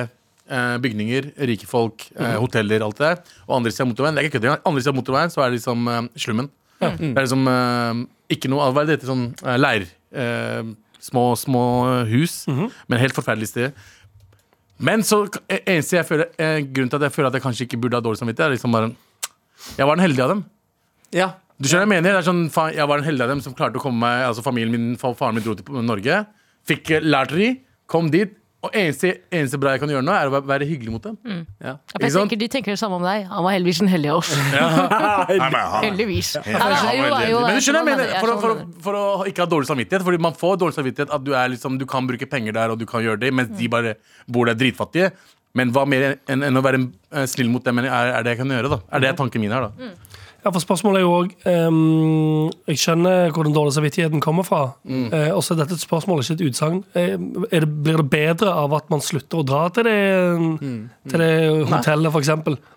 bygninger, rike folk, eh, hoteller, alt det der. Og andre sida av motorveien det er ikke kødd engang. Andre siden av motorveien så er det liksom eh, slummen. Det er liksom eh, ikke noe Hva er det heter? Sånn eh, leir. eh, små, små hus. Men helt forferdelig sted. Men så eh, eneste jeg føler eh, grunnen til at jeg føler at jeg kanskje ikke burde ha dårlig samvittighet, er liksom bare Jeg var den heldige av dem. Ja. Du skjønner jeg mener? Det er sånn, jeg var den heldige av dem som klarte å komme meg Altså Familien min, fa- faren min dro til Norge. Fikk lærteri, kom dit. Og eneste, eneste bra jeg kan gjøre nå, er å være- være hyggelig mot dem. Ja. Ja, Ikke jeg sant? tenker, de tenker det samme om deg. Han var heldigvis en hellig av oss. Heldigvis. Ja, Men er jo- er jo- du skjønner jeg mener? jeg For, å- for, å- for å ikke ha dårlig samvittighet. Fordi man får dårlig samvittighet at du, er liksom, du kan bruke penger der, og du kan gjøre det, mens de bare bor der dritfattige. Men hva mer enn, enn å være eh, snill mot dem er, er det jeg kan gjøre, da? Er det tanken min her, da? Ja, for spørsmålet er jo òg Jeg skjønner hvor den dårlige samvittigheten kommer fra. Eh, og så er dette et spørsmål, ikke et utsagn. Eh, blir det bedre av at man slutter å dra til det, til det hotellet, f.eks.?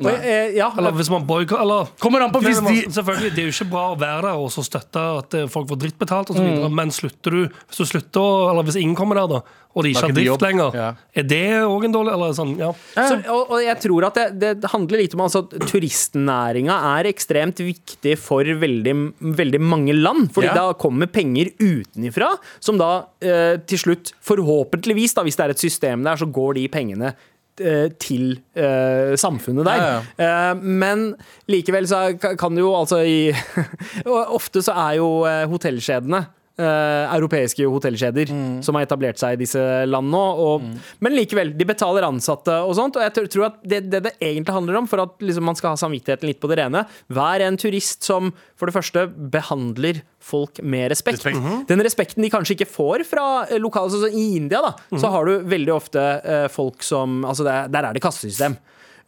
Eh, ja, Eller hvis man boykotter Eller Kommer an på hvis de Selvfølgelig, Det er jo ikke bra å være der og så støtte at eh, folk får drittbetalt, og så videre, men slutter du Hvis du slutter, eller hvis ingen kommer der, da, og de ikke har drift lenger, Ja. er det òg en dårlig Eller sånn, ja. Så, og, og jeg tror at det, det handler litt om altså, at turistnæringa er ekstremt viktig for veldig, veldig mange land. Fordi Ja. da kommer penger utenifra, som da eh, til slutt, forhåpentligvis, da, hvis det er et system der, så går de pengene eh, til eh, samfunnet der. Eh, men likevel så kan det jo altså i Ofte så er jo hotellskjedene hotellkjedene eh, europeiske hotellkjeder som har etablert seg i disse landene nå. mm. Men likevel, de betaler ansatte og sånt. Og jeg tror- at det det, det egentlig handler om, for at liksom, man skal ha samvittigheten litt på det rene, vær en turist som for det første behandler folk med respekt. Respekt. Den respekten de kanskje ikke får fra eh, lokale sånn I India da, så har du veldig ofte uh, folk som altså det, er- Der er det kassesystem.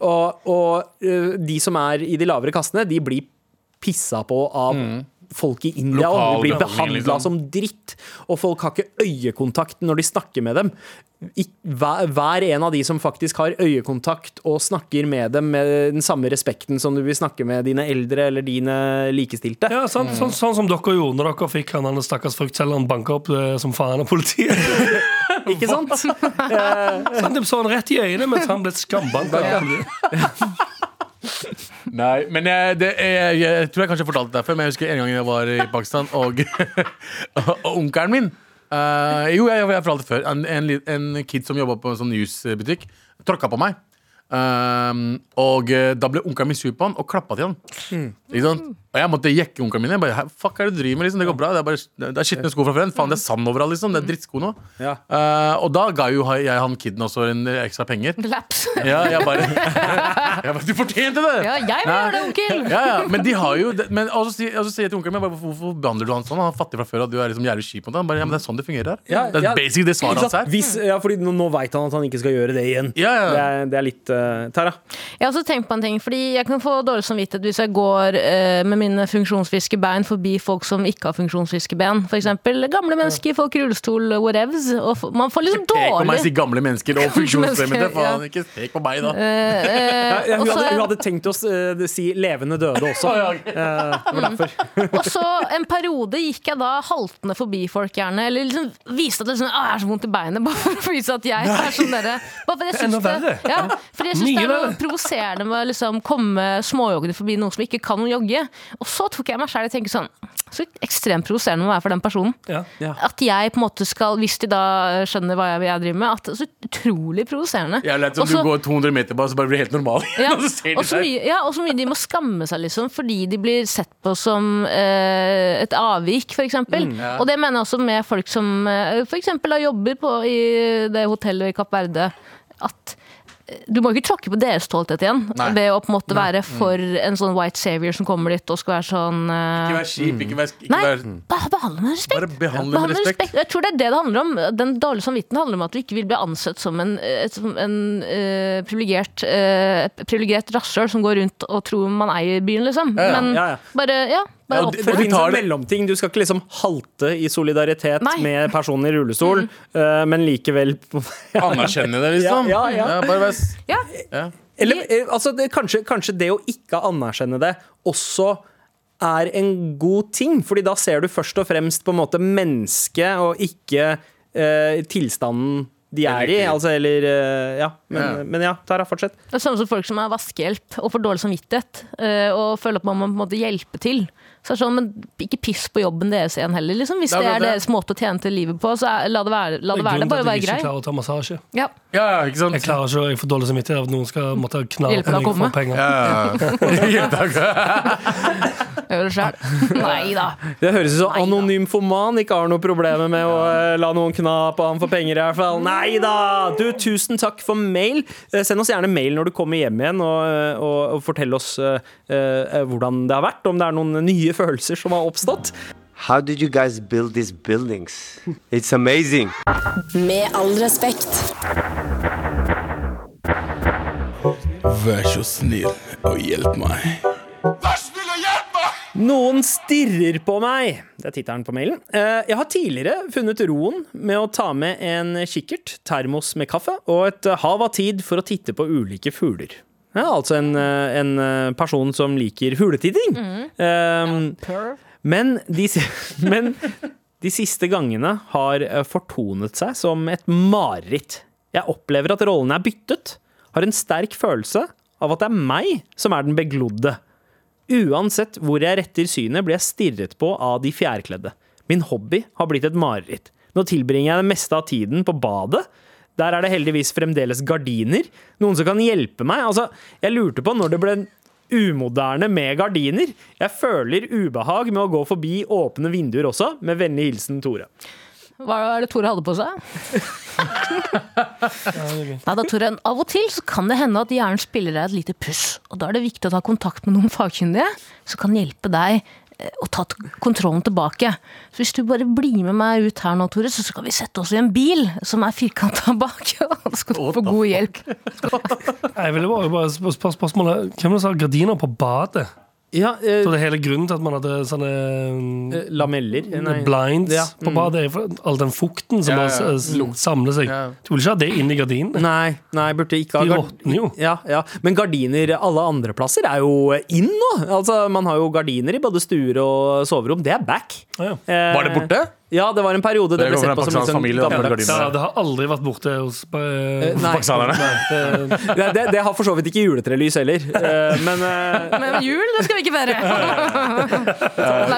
Og, og uh, de som er i de lavere kassene, de blir pissa på av folk i India. Lokal blir behandla liksom. som dritt. Og folk har ikke øyekontakt når de snakker med dem. I, hver, hver en av de som faktisk har øyekontakt og snakker med dem med den samme respekten som du vil snakke med dine eldre eller dine likestilte. Ja, sant, sånn, sånn som dere gjorde når dere fikk han stakkars fruktselgeren banka opp eh, som faen av politiet. Ikke sant? Sånn, de så han rett i øynene mens han ble skambanka. Nei, men jeg, det, jeg, jeg tror jeg kanskje fortalte det før, men jeg husker en gang jeg var i Pakistan, og, og onkelen min uh, Jo, jeg, jeg fortalte det før. En, en, en kid som jobba på en sånn jusbutikk, tråkka på meg. Um, og eh, da ble onkelen min sur på han og klappa til han. Ikke sant? Og jeg måtte jekke onkelen min. Jeg bare, "Hæ, fuck er det du driver med? Liksom? Det går bra. Det er, bare, det er skitne sko fra før. Faen, det er sand overalt. Liksom. Det er drittsko nå. Ja. Uh, og da ga jo jeg han kiden også en ekstra penger. Laps. Ja, jeg bare, jeg bare Du fortjente det! Ja, jeg vil gjøre det, onkel! Ja, ja, men de har jo men, Og så sier jeg til onkelen min bare, hvorfor, behandler du han sånn? Han er fattig fra før, og du er liksom jævlig kjip mot ham. Bare, ja, men det er sånn det fungerer her. Ja, det er ja. basic det svaret hans sant? er. Hvis, ja, fordi nå, nå veit han at han ikke skal gjøre det igjen. Ja, ja. Det, er, det er litt uh, Tara. Jeg har også tenkt på en ting, fordi jeg kan få dårlig samvittighet hvis jeg går eh, med mine funksjonsfriske bein forbi folk som ikke har funksjonsfriske ben. For eksempel gamle mennesker, folk i rullestol, whatevs. Og man får liksom Pek på meg, dårlig si gamle mennesker og funksjonshemmede. Faen, ja. Ikke pek på meg, da. Eh, eh, Ja, hun, hadde, hun hadde tenkt å uh, si levende døde også. Eh, det var derfor. Og så en periode gikk jeg da haltende forbi folk gjerne, eller liksom viste at det liksom, ah, jeg er så vondt i beinet, bare for å vise at jeg er sånn dere. Bare for jeg Det syns det, ja, for jeg synes det er noe provoserende med å liksom komme småjoggende forbi noen som ikke kan jogge. Og så tok jeg meg selv å tenkte sånn Så ekstremt provoserende må være for den personen. Ja. At jeg på en måte skal, hvis de da skjønner hva jeg, jeg driver med, at så utrolig provoserende. Jeg har lært som Også, du går 200 meter bare, så bare blir helt normal. ja, og så mye, ja, og så mye de må skamme seg, liksom, fordi de blir sett på som eh, et avvik, f.eks. eksempel Og det mener jeg også med folk som eh, eksempel jobber på, i det hotellet i Kapp Verde. At du må ikke tråkke på deres stolthet igjen Nei. ved å på en måte være for en sånn white savior som kommer dit og skal være sånn uh... Ikke vær kjip, ikke vær, ikke Nei, vær bare behandle med respekt. Bare behandle med med respekt. respekt. Jeg tror det er det det handler om. Den dårlige samvittigheten handler om at du ikke vil bli ansett som en, et, som en uh, privilegert uh, privilegert rasshøl som går rundt og tror man eier byen, liksom. ja, Men ja, ja. bare, ja. Ja, det- Det finnes en mellomting. Du skal ikke liksom halte i solidaritet Nei. med personen i rullestol, eh, men likevel Anerkjenne det, liksom. Ja, ja, ja. bare vær Ja. ja. Eller eh, altså, det, kanskje, kanskje det å ikke anerkjenne det også er en god ting, Fordi da ser du først og fremst på en måte mennesket, og ikke eh, tilstanden de er i. Altså, eller eh, Ja. Men Ja. ja, men ja Tara, fortsett. Det er samme som folk som er vaskehjelp og får dårlig samvittighet eh, og føler at man må på en måte hjelpe til. Så er sånn, men Ikke piss på jobben deres igjen heller. Liksom. Hvis Det er det er det. deres måte å tjene til livet på, så er, la det være. La det, være. det bare være Jeg ikke klarer å ta massasje. Ja. ja, ja, ikke sant? Jeg klarer ikke, jeg får dårlig samvittighet av at noen skal måtte knalle Hjelpe på meg for penger. Ja, ja. Gjør det sjøl. Nei da. Det høres ut som anonym foman ikke har noe problemer med å eh, la noen kna på han for penger, i hvert fall. Nei da! Du, tusen takk for mail. Eh, Send oss gjerne mail når du kommer hjem igjen, og, eh, og, og fortell oss uh, uh, hvordan det har vært, om det er noen nye følelser som har oppstått. How did you guys build these buildings? It's amazing. Med all respekt. Vær så snill og hjelp meg. Noen stirrer på meg. Det er tittelen på mailen. Eh, Jeg har tidligere funnet roen med å ta med en kikkert, termos med kaffe og et hav av tid for å titte på ulike fugler. Ja, altså en, eh, en eh, person som liker fugletitting. Eh, Men, de, men de siste gangene har fortonet seg som et mareritt. Jeg opplever at rollene er byttet. Har en sterk følelse av at det er meg som er den beglodde. Uansett hvor jeg retter synet, blir jeg stirret på av de fjærkledde. Min hobby har blitt et mareritt. Nå tilbringer jeg det meste av tiden på badet. Der er det heldigvis fremdeles gardiner. Noen som kan hjelpe meg. Altså, jeg lurte på når det ble umoderne med gardiner. Jeg føler ubehag med å gå forbi åpne vinduer også. Med vennlig hilsen Tore. Hva er det Tore hadde på seg? Nei da, Tore. Av og til så kan det hende at hjernen spiller deg et lite puss. Og da er det viktig å ta kontakt med noen fagkyndige som kan hjelpe deg eh, å ta kontrollen tilbake. Så hvis du bare blir med meg ut her nå, Tore, så skal vi sette oss i en bil som er firkanta bak. Og da skal du få god hjelp. Jeg ville bare, bare spør spør spørsmålet Hvem var det som sa gardiner på badet? Ja, eh, Så det er hele grunnen til at man hadde sånne eh, lameller. Nei. blinds Ja, på badet, all den fukten som Ja, samler seg. Ja. Du vil ikke ha det inn i gardinene. Nei, nei, burde ikke ha De råtner jo. Ja, ja. Men gardiner alle andre plasser er jo inn nå. Altså, man har jo gardiner i både stuer og soverom. Det er back. Ja, ja. Eh, Var det borte? Ja, det var en periode det det ble sett på som en sånn gammel- Ja, det har aldri vært borte hos uh. Pakistanerne. det, det, det har for så vidt ikke juletrelys heller. uh, men uh, Men jul, det skal vi ikke feire.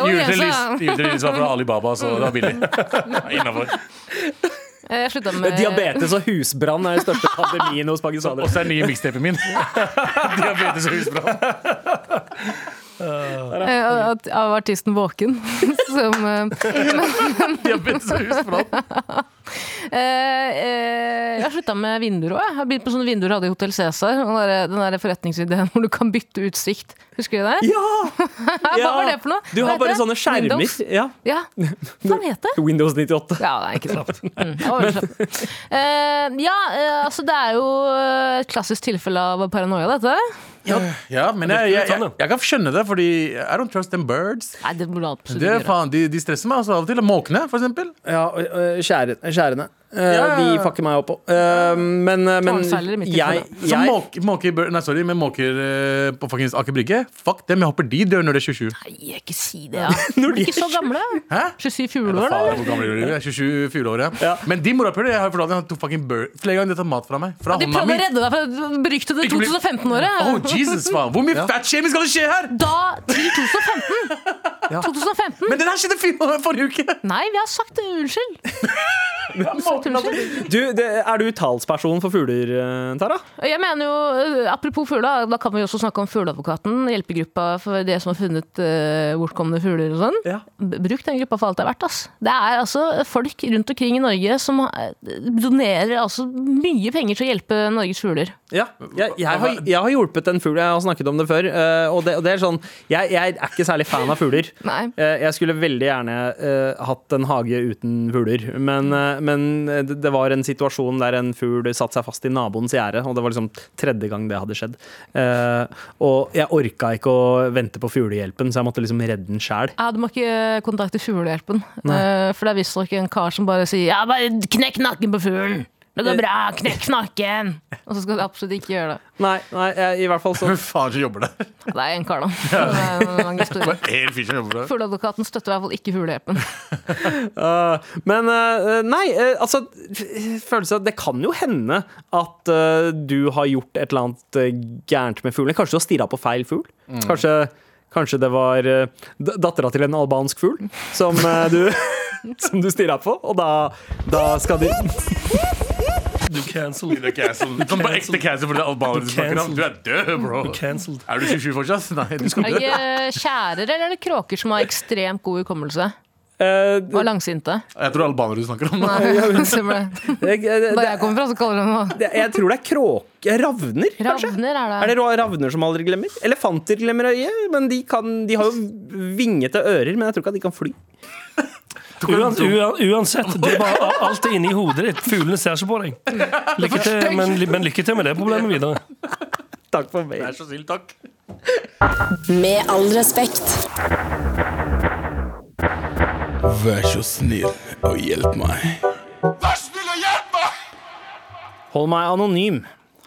Juletrelys juletrelys var fra Alibaba, så det var billig. Innafor. Diabetes og husbrann er den største pandemien hos Og pakistanere. så er den nye mikstapen min. Diabetes og husbrann. Eh, at- av artisten Våken. Som uh, Diabetes og husbrann. Eh, eh, jeg har slutta med vinduer òg. Jeg har begynt på sånne vinduer jeg hadde i Hotell Cæsar. Den, der- forretningsideen hvor du kan bytte utsikt. Husker du det? Ja! Hva var det for noe? Du har bare sånne skjermer. Windows? Ja. Ja, hva heter det? Windows 98. Ja, det er ikke slapt. Mm. Eh, ja, altså det er jo et klassisk tilfelle av paranoia, dette. Ja, men jeg, jeg, jeg, jeg kan skjønne det, fordi I don't trust them birds. Nei, det må du absolutt Det faen, de, de stresser meg altså av og til. Måkene, for eksempel. Ja, skjærene. Eh, Ja. De fucker meg opp òg. Uh, men eh, men jeg, jeg. Så måker, måker, nei, sorry, men måker eh, på fuckings Aker Brygge, fuck dem. Jeg håper de dør når de er 27. Nei, ikke si det, ja. De er ikke så gamle. Hæ? 27 fugleår, eller? hvor gamle er de? Jeg er 27 fugleår, ja. Men de morapulere, jeg har fortalt at to fucking bird Flere ganger de har tatt mat fra meg. Fra De prøvde å redde deg fra det beryktede Ikke bli- 2015-året. Oh, Jesus, faen. Hvor mye fatshaming skal det skje her? Da til 2015! 2015. Men det der skjedde for- forrige uke! Nei, vi har sagt. Unnskyld. Vi har sagt unnskyld. du, det, Er du talsperson for fugler, eh, Tara? Jeg mener jo, eh, Apropos fugler, da kan vi også snakke om Fugleadvokaten. Hjelpegruppa for de som har funnet uh, bortkomne fugler og sånn. Ja. Bruk den gruppa for alt det er verdt. Ass. Det er altså folk rundt omkring i Norge som donerer altså mye penger til å hjelpe Norges fugler. Ja, jeg, jeg, har, jeg har hjulpet en fugl, jeg har snakket om det før. og, det, og det er sånn jeg, jeg er ikke særlig fan av fugler. Nei. Eh, jeg skulle veldig gjerne eh, hatt en hage uten fugler. Men, eh, men det, var en situasjon der en fugl satte seg fast i naboens gjerde, og det var liksom tredje gang det hadde skjedd. Og jeg orka ikke å vente på fuglehjelpen, så jeg måtte liksom redde den sjæl. Ja, Du må ikke kontakte Fuglehjelpen. eh, For det er visstnok en kar som bare sier Ja, bare knekk nakken på fuglen! Det går bra, knekk nakken! Og så skal du absolutt ikke gjøre det. Nei, nei jeg, i hvert fall så Hvem faen som jobber der? Det er en kar, da. Det er en lang historie. En fyr som jobber der. Fugleadvokaten støtter i hvert fall ikke Fuglehjelpen. Uh, men uh, nei, uh, altså følelse av Det kan jo hende at uh, du har gjort et eller annet gærent med fuglen. Kanskje du har stirra på feil fugl? Kanskje, kanskje det var uh, dattera til en albansk fugl som uh, du Som du stirra på, og da, da skal de Du cancel. Du er. Du kan bare ekte cancel for det albanere du snakker om. Du er død, bro. Cancelled. Er du 27 fortsatt? Nei, du skal Er det skjærer eller er det kråker som har ekstremt god hukommelse? uh, Og langsinte? Jeg tror albanere du snakker om. Nei, det. jeg, kommer fra, så kaller de det noe. jeg tror det er kråke... Ravner, kanskje? Ravner er Er det. det ravner som aldri glemmer? Elefanter glemmer øyet, men de, kan, de har jo vingete ører, men jeg tror ikke at de kan fly. Uan, uan, uansett, det er bare alt er inni hodet ditt. Fuglene ser ikke på deg. Lykke til, men, men lykke til med det problemet videre. Takk for meg. Vær så snill, takk. Med all respekt. Vær så snill og hjelp meg. Hold meg anonym.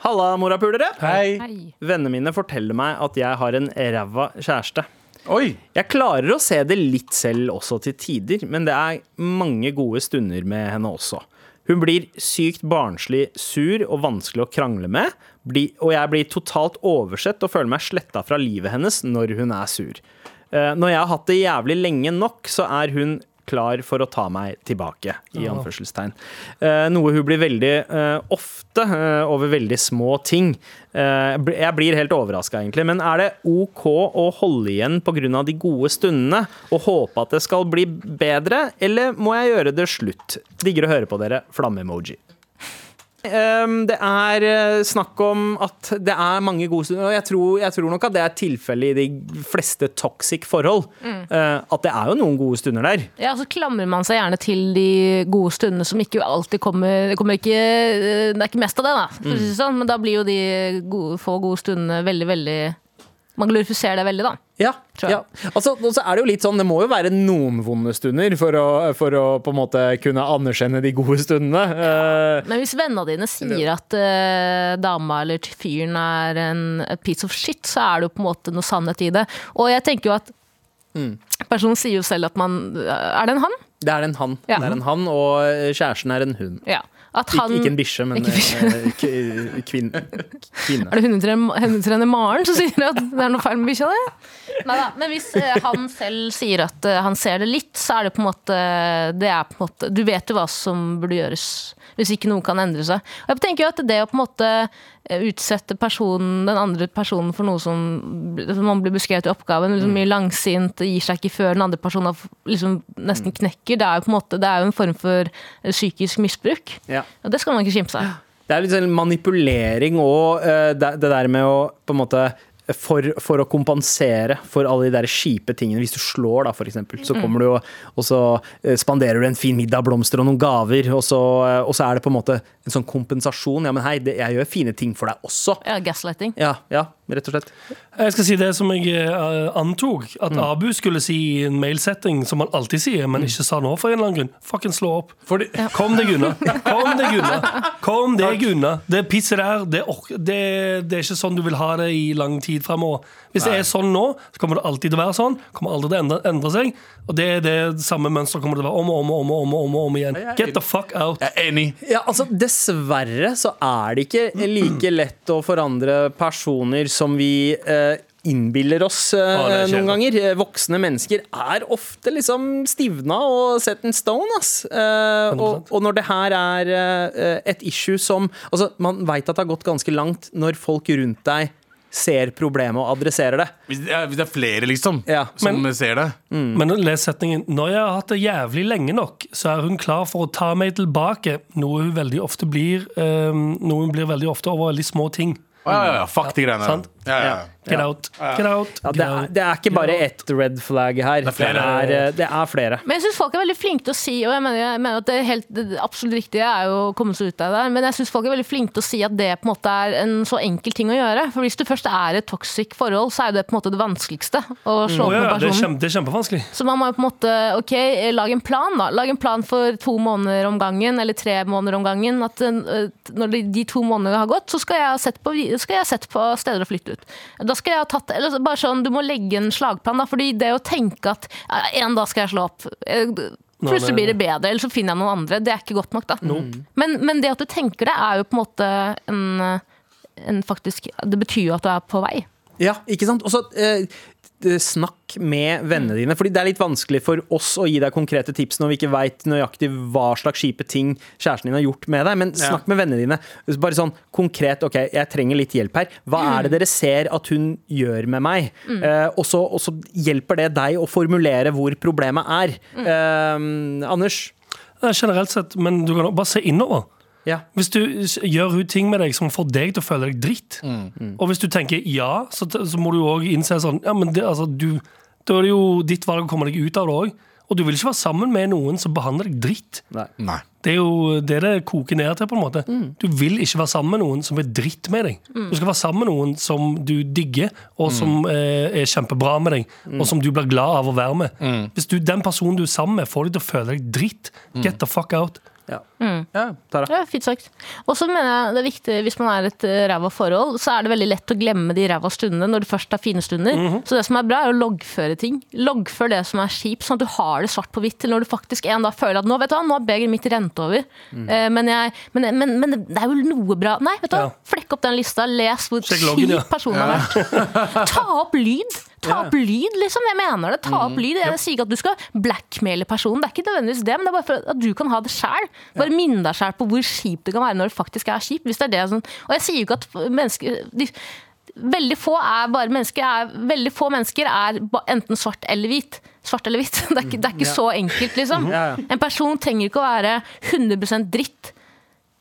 Halla, morapulere. Hei. Hei. Vennene mine forteller meg at jeg har en ræva kjæreste. Oi. Jeg klarer å se det litt selv også til tider, men det er mange gode stunder med henne også. Hun blir sykt barnslig sur og vanskelig å krangle med, og jeg blir totalt oversett og føler meg sletta fra livet hennes når hun er sur. Eh, Når jeg har hatt det jævlig lenge nok, så er hun klar for å ta meg tilbake, i anførselstegn. Eh, Noe hun blir veldig eh, ofte eh, over veldig små ting. Jeg blir helt overraska, egentlig. Men er det OK å holde igjen pga. de gode stundene og håpe at det skal bli bedre, eller må jeg gjøre det slutt? Digger å høre på dere. Flamme-emoji. Um, det er eh, snakk om at det er mange gode stunder, og jeg tror, jeg tror nok at det er tilfellet i de fleste toxic forhold. Mm. at det er jo noen gode stunder der. Ja, så klamrer man seg gjerne til de gode stundene som ikke alltid kommer Det kommer ikke Det er ikke mest av det, da. Det sånn, men da blir jo de gode, få gode stundene veldig, veldig Man glorifiserer det veldig, da. Ja, ja. Altså, og så er det jo litt sånn, det må jo være noen vonde stunder for å, for å på en måte kunne anerkjenne de gode stundene. Ja. Men hvis vennene dine sier at uh, dama eller fyren er en piece of shit, så er det jo på en måte noe sannhet i det. Og jeg tenker jo at Personen sier jo selv at man Er det en han? det er en han. Ja. Det er en han, og kjæresten er en hund. Ja. At han ikke en bikkje, men Ikke eh, k- kvinne. Er det hundetrener- Maren som sier at det er noe feil med bikkja di? Neida, Men hvis eh, han selv sier at eh, han ser det litt, så er det på en måte Det er på en måte Du vet jo hva som burde gjøres hvis ikke noe kan endre seg. Og jeg tenker jo at det å på en måte eh, utsette personen, den andre personen for noe som, som man blir beskrevet i oppgaven, liksom mye langsint, gir seg ikke før den andre personen liksom nesten knekker, det er jo på en måte Det er jo en form for eh, psykisk misbruk. Ja. Og det skal man ikke skimse av. Det er litt sånn manipulering og eh, det, det der med å på en måte for, for å kompensere for alle de der kjipe tingene. Hvis du slår, da, eksempel, så kommer du og, og så eh, spanderer du en fin middag, blomster og noen gaver, og så, eh, og så er det på en måte en sånn kompensasjon. Ja, men hei, det, jeg gjør fine ting for deg også. Ja, gaslighting. Ja, ja, rett og slett. Jeg skal si det som jeg eh, antok at Mm. Abu skulle si i en mailsetting, som han alltid sier, men ikke sa nå for en eller annen grunn. Fuckings slå opp. Fordi, Kom deg unna. Kom deg unna. Kom deg unna. Det pisset der, det, det, det er ikke sånn du vil ha det i lang tid fremover. Hvis det er sånn nå, så kommer det alltid til å være sånn. Kommer aldri til å endre, endre seg. Og det er det samme mønsteret kommer det til å være om og om og om, og om, og om, og om igjen. Get the fuck out. jeg er enig. Ja, altså Dessverre så er det ikke like lett å forandre personer som vi eh, innbiller oss eh, er noen ganger. Eh, Voksne mennesker er ofte liksom stivna og set in stone, ass. Eh, og, og når det her er eh, et issue som Altså, man veit at det har gått ganske langt når folk rundt deg ser problemet og adresserer det. Hvis det er, hvis det er flere, liksom, Ja, som men- ser det. Men les setningen. Når jeg har hatt det jævlig lenge nok, så er hun klar for å ta meg tilbake. Noe hun veldig ofte blir, um, noe hun blir veldig ofte over veldig små ting. Ja, ja, ja, fuck de greiene der. Sant? Ja, ja. Get out. Get out. Ja, get det, er, det er ikke bare ett red flag her. Det flere. er, eh, det er flere. Men jeg syns folk er veldig flinke til å si Og jeg mener, jeg mener at det, er helt, det absolutt riktige er jo å komme seg ut av det men jeg syns folk er veldig flinke til å si at det på en måte er en så enkel ting å gjøre. For hvis du først er i et toxic forhold, så er det på en måte det vanskeligste å slå opp mm. med ja, det, er personen. kjempe, det er kjempevanskelig. Så man må jo på en måte ok, lage en plan, da. Lag en plan for to måneder om gangen, eller tre måneder om gangen. At eh, når de, de to månedene har gått, så skal jeg ha sett på, skal jeg ha sett på steder å flytte ut. Da skal jeg ha tatt, eller bare sånn, Du må legge en slagplan, da. fordi det å tenke at en dag skal jeg slå opp eh, Plutselig blir det bedre, eller så finner jeg noen andre. Det er ikke godt nok, da. Men, men det at du tenker det, er jo på en måte en, en faktisk Det betyr jo at du er på vei. Ja, ikke sant? Og så eh, snakk med vennene dine. Fordi det er litt vanskelig for oss å gi deg konkrete tips når vi ikke veit nøyaktig hva slags kjipe ting kjæresten din har gjort med deg. Men snakk med vennene dine. Bare sånn konkret OK, jeg trenger litt hjelp her. Hva er det dere ser at hun gjør med meg? Eh, og, så, og så hjelper det deg å formulere hvor problemet er. Eh, Anders? Generelt sett, men du kan bare se innover. Ja. Hvis du gjør hun ting med deg som får deg til å føle deg dritt, Mm. og hvis du tenker ja, så, så må du òg innse sånn Ja, men det, altså, du, da er det jo ditt valg å komme deg ut av det òg. Og du vil ikke være sammen med noen som behandler deg dritt. Nei. Det er jo det det koker ned til. på en måte Mm. Du vil ikke være sammen med noen som er dritt med deg. Du skal være sammen med noen som du digger, og Mm. som eh, er kjempebra med deg, og som du blir glad av å være med. Mm. Hvis du, den personen du er sammen med, får deg til å føle deg dritt, get the fuck out. Ja. Ja. Tara? Ja, fint sagt. Og så mener jeg det er viktig hvis man er et eh, ræva forhold, så er det veldig lett å glemme de ræva stundene når du først har fine stunder. Så det som er bra, er å loggføre ting. Loggfør det som er kjipt, sånn at du har det svart på hvitt til når du faktisk en dag føler at nå vet du hva, nå er begeret mitt rent over. Eh, men, jeg, men, men, men det er jo noe bra Nei, vet du hva, Ja. flekk opp den lista, les hvor kjip personen har vært. Ta opp lyd. Ta opp lyd, liksom. Jeg mener det. Ta opp lyd. Jeg sier ikke at du skal blackmaile personen, det er ikke nødvendigvis det, men det er bare for at du kan ha det sjæl. Bare minn deg sjæl på hvor kjipt det kan være når det faktisk er kjipt. Hvis det er det sånn. og jeg sier jo ikke at mennesker de, Veldig få er mennesker er, Veldig få mennesker er enten svart eller hvit. Svart eller hvit. Det er ikke, det er ikke så enkelt, liksom. En person trenger ikke å være 100 dritt.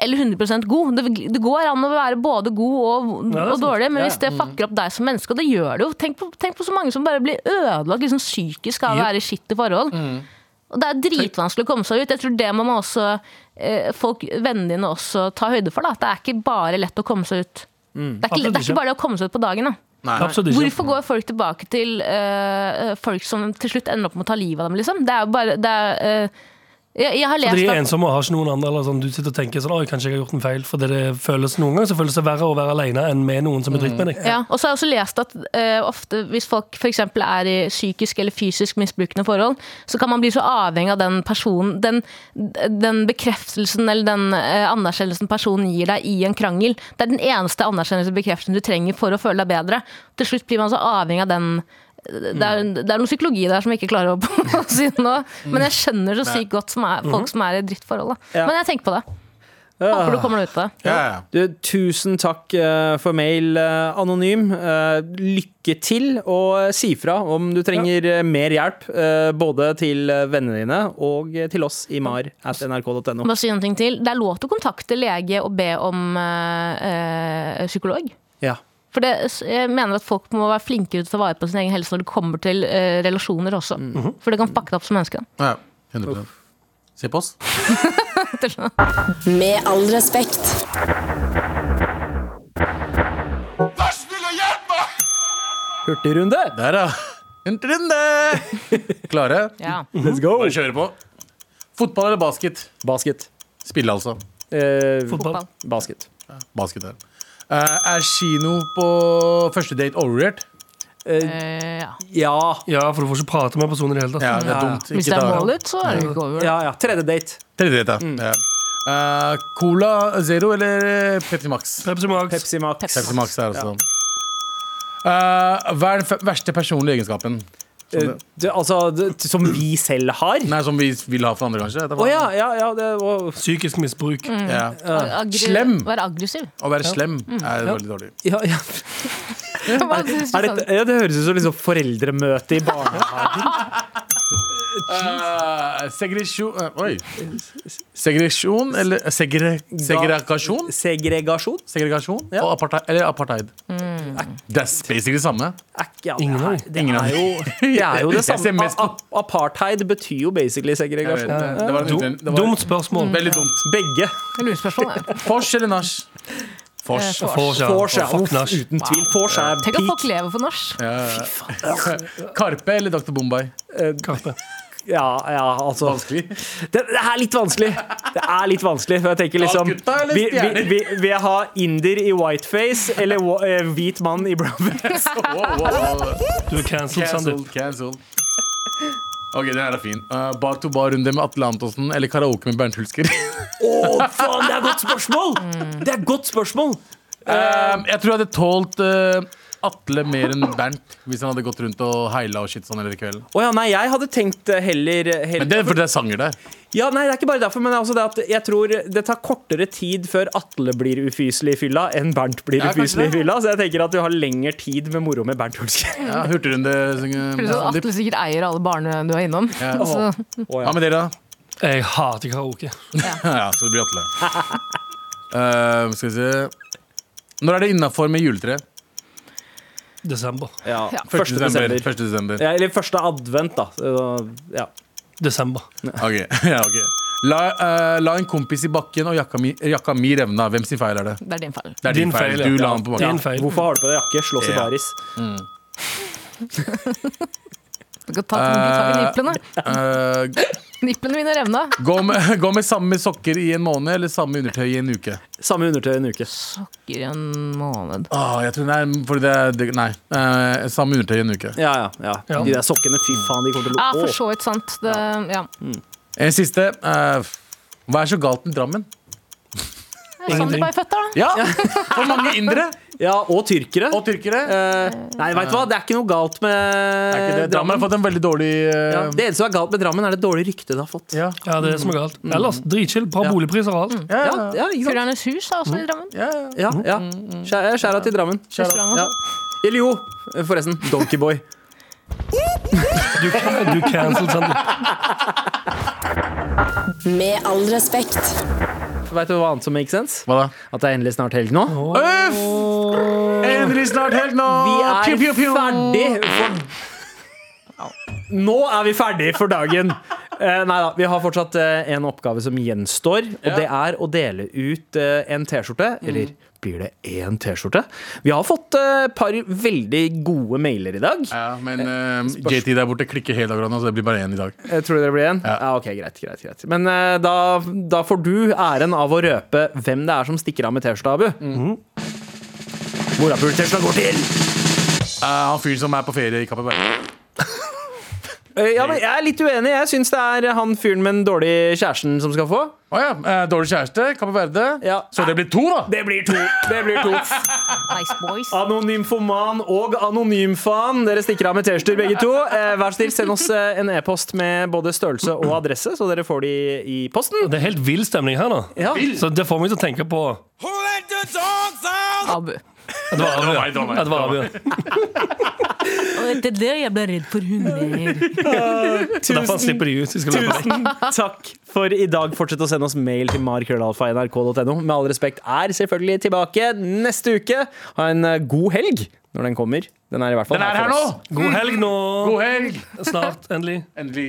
Eller 100 god. Det, det går an å være både god og, Ja, og dårlig, men hvis det fucker opp deg som menneske, og det gjør det jo Tenk på, tenk på så mange som bare blir ødelagt liksom, psykisk av å være i skittige forhold. Og det er dritvanskelig å komme seg ut. Jeg tror det må man også eh, folk, vennene dine også ta høyde for. Da. Det er ikke bare lett å komme seg ut. Det, er ikke, det er ikke. bare det å komme seg ut på dagen. Da. Nei. nei. Hvorfor går folk tilbake til uh, folk som til slutt ender opp med å ta livet av dem? Liksom? Det er jo bare det er, eh, jeg, jeg har Fordi lest de er ensomme og har ikke noen andre. Eller sånn, du sitter og tenker sånn, Oi, kanskje jeg har gjort en feil. For det føles noen ganger så føles det verre å være alene enn med noen som er dritt med deg. Ja, og så har jeg også lest at uh, ofte hvis folk f.eks. er i psykisk eller fysisk misbrukende forhold, så kan man bli så avhengig av den personen, den, den bekreftelsen eller den uh, anerkjennelsen personen gir deg i en krangel. Det er den eneste anerkjennelsen og bekreftelsen du trenger for å føle deg bedre. Til slutt blir man så avhengig av den det er, det er noe psykologi der som jeg ikke klarer å, si nå, men jeg skjønner så sykt godt som er, folk som er i drittforhold. Da. Ja. Men jeg tenker på det. Håper du kommer deg ut av det. Ja, ja. Du, tusen takk eh, for mail, eh, anonym. Eh, lykke til, og si fra om du trenger mer hjelp. både til vennene dine og til oss i mar at nrk.no. Bare si noe til. Det er lov til å kontakte lege og be om eh, psykolog. Ja. For det, jeg mener at folk må være flinkere til å ta vare på sin egen helse når det kommer til eh, relasjoner også. For det kan fucke deg opp som menneske. ja. 100 Se på oss. Med all respekt. Hurtigrunde! Der, ja. Hurtigrunde! runde! Klare? Ja. Let's go! Bare kjøre på. Fotball eller basket? Basket. Spille, altså. Eh, Fotball. basket. Basket her. Eh, er kino på første date overrated? Eh, ja. Ja. Ja, for du får ikke prate med personer i det hele tatt. Ja, det er Ja, ja. dumt. Hvis det er målet, så er det ikke over. ja, ja. Tredje date. Tredje date, ja. ja. Uh, Cola Zero eller Pepsi Max? Pepsi Max. Pepsi Max. Pepsi Max er også. Ja. Uh, Hva er den verste personlige egenskapen? Eh, det, altså, det, som vi selv har? Nei, som vi vil ha for andre, kanskje? Oh, ja, ja, ja, det var Psykisk misbruk. Ja. Agri Slem. Være aggressiv. Å være slem er veldig dårlig. ja, ja. er, Er sånn? det, ja, det høres ut som liksom foreldremøte i barnehagen. Uh, segresjon eh, Oi. Segresjon eller segre, segregasjon? Segregasjon? Segregasjon Ja. og apartheid, eller apartheid. Det er basically det samme. Ja, Ingen av det, er, det, er jo, det er jo det samme. A- Apartheid betyr jo basically Jeg vet, segregasjon. det, det var en det var Dumt spørsmål. Veldig dumt. Begge. Fors eller nach? Fors. Fors, ja. Fors, ja. Fuck nach. Uten tvil. Fors er Tenk at folk peak. lever for Ja. Karpe eller Dr. Bombay? Karpe. Ja, ja, altså Vanskelig. det, det er litt vanskelig. Det er litt vanskelig, for jeg tenker liksom Vil vi, vi, vi, jeg ha inder i whiteface eller eh, hvit mann i brownface? Wow, wow, wow. Du er cancelled, Sandeep. Cancelled. Ok, den her er fin. Uh, bar to bar-runde med Atle Antonsen eller karaoke med Bernt Hulsker? Å, faen, det er et godt spørsmål! Det er et godt spørsmål. Uh, jeg tror jeg hadde tålt uh, Atle mer enn Bernt hvis han hadde gått rundt og heila og shit sånn hele kvelden. Å ja, nei, jeg hadde tenkt eh, heller, heller Men det er fordi det er sanger der. Ja, nei, det er ikke bare derfor, men det er også det at jeg tror det tar kortere tid før Atle blir ufyselig i fylla enn Bernt blir Ja, ufyselig i fylla. Så jeg tenker at du har lengre tid med moro med Bernt Hulsker. Ja, Hurtigrunde. Atle sikkert eier alle barene du er innom. Ja. Altså, Hva med dere, da? Jeg hater karaoke. Ja, så det blir Atle. Uh, skal vi se Når er det innafor med juletre? Desember. Ja, Ja. 1. desember. 1. desember. Ja, eller første advent, da. Ja. Desember. Ok, ja, ok la, uh, la en kompis i bakken og jakka mi, jakka mi revna. Hvem sin feil er det? det er din feil. Det er din, Din feil. feil, ja. Du la den på bakken. Hvorfor har du på deg jakke? Slåss i Ja. baris. Du kan ta, ta i nipplene. Eh, Nipplene mine revna. gå, med, gå med samme sokker i en måned eller samme undertøy i en uke? Samme undertøy en uke. Sokker i en måned. Åh, jeg tror det er, fordi det det, Nei. Uh, samme undertøy i en uke. Ja, ja, ja. Ja. De der sokkene, fy faen, de kommer til Ja, å for så vidt sant. Det, ja. En siste. Uh, hva er så galt med Drammen? Sånn de bare er født, da. Ja, For mange indere Ja, og tyrkere. og tyrkere. Eh, nei, vet du hva? Det er ikke noe galt med Er ikke det? Drammen har fått en veldig dårlig eh, Ja, det eneste som er galt med Drammen, er det dårlige ryktet det har fått. ja. Ja, det er det som er galt. Ellers dritchill. Bra Ja. boligpriser og alt. Ja, Ja, ja? Fuglernes hus er også i Drammen. ja, ja. Ja, ja. Skjæra skjæra til Drammen. Eller jo, forresten. Donkeyboy. Du, du cancelled, Sander. Med all respekt. Vet du hva annet som makes sense? Hva da? At det er endelig snart helg nå. Uff! Endelig snart helg nå! Vi er ferdig for Nå er vi ferdig for dagen. Eh, nei da, vi har fortsatt eh, en oppgave som gjenstår, og Ja. det er å dele ut eh, en T-skjorte. Eller blir det én T-skjorte? Vi har fått et par veldig gode mailer i dag. Ja, men uh, JT der borte klikker helt dagen, så det blir bare én i dag. Jeg tror det blir en? Ja. Ja. ok, greit, greit, greit. Men uh, da, da får du æren av å røpe hvem det er som stikker av med T-skjorta, Abu. Mhm. Morapul-T-skjorta går til Eh, han fyren som er på ferie i Kapp Verde. Eh, Ja, men Jeg er litt uenig. Jeg syns det er han fyren med den dårlige kjæresten som skal få. Å ja. eh, dårlig kjæreste, Kapp Verde. Ja. Så det blir to, da! Det blir to. Det blir to. Nice boys. Anonymfoman og anonymfan. Dere stikker av med T-skjorter begge to. Eh, Vær så snill, send oss eh, en e-post med både størrelse og adresse, så dere får de i posten. Det er helt vill stemning her nå. Ja. Så det får meg til å tenke på Abu. Det var Abu. det. Ja, det var Abu. Og det er jeg ble redd for hunder. Så derfor slipper de ut. Tusen takk for i dag. Fortsett å sende oss mail til markrøllalfa.nrk.no. Med all respekt er selvfølgelig tilbake neste uke. Ha en eh, god helg når den kommer. Den er i hvert fall Den er her her nå! God helg nå. God helg! Snart, endelig. Endelig.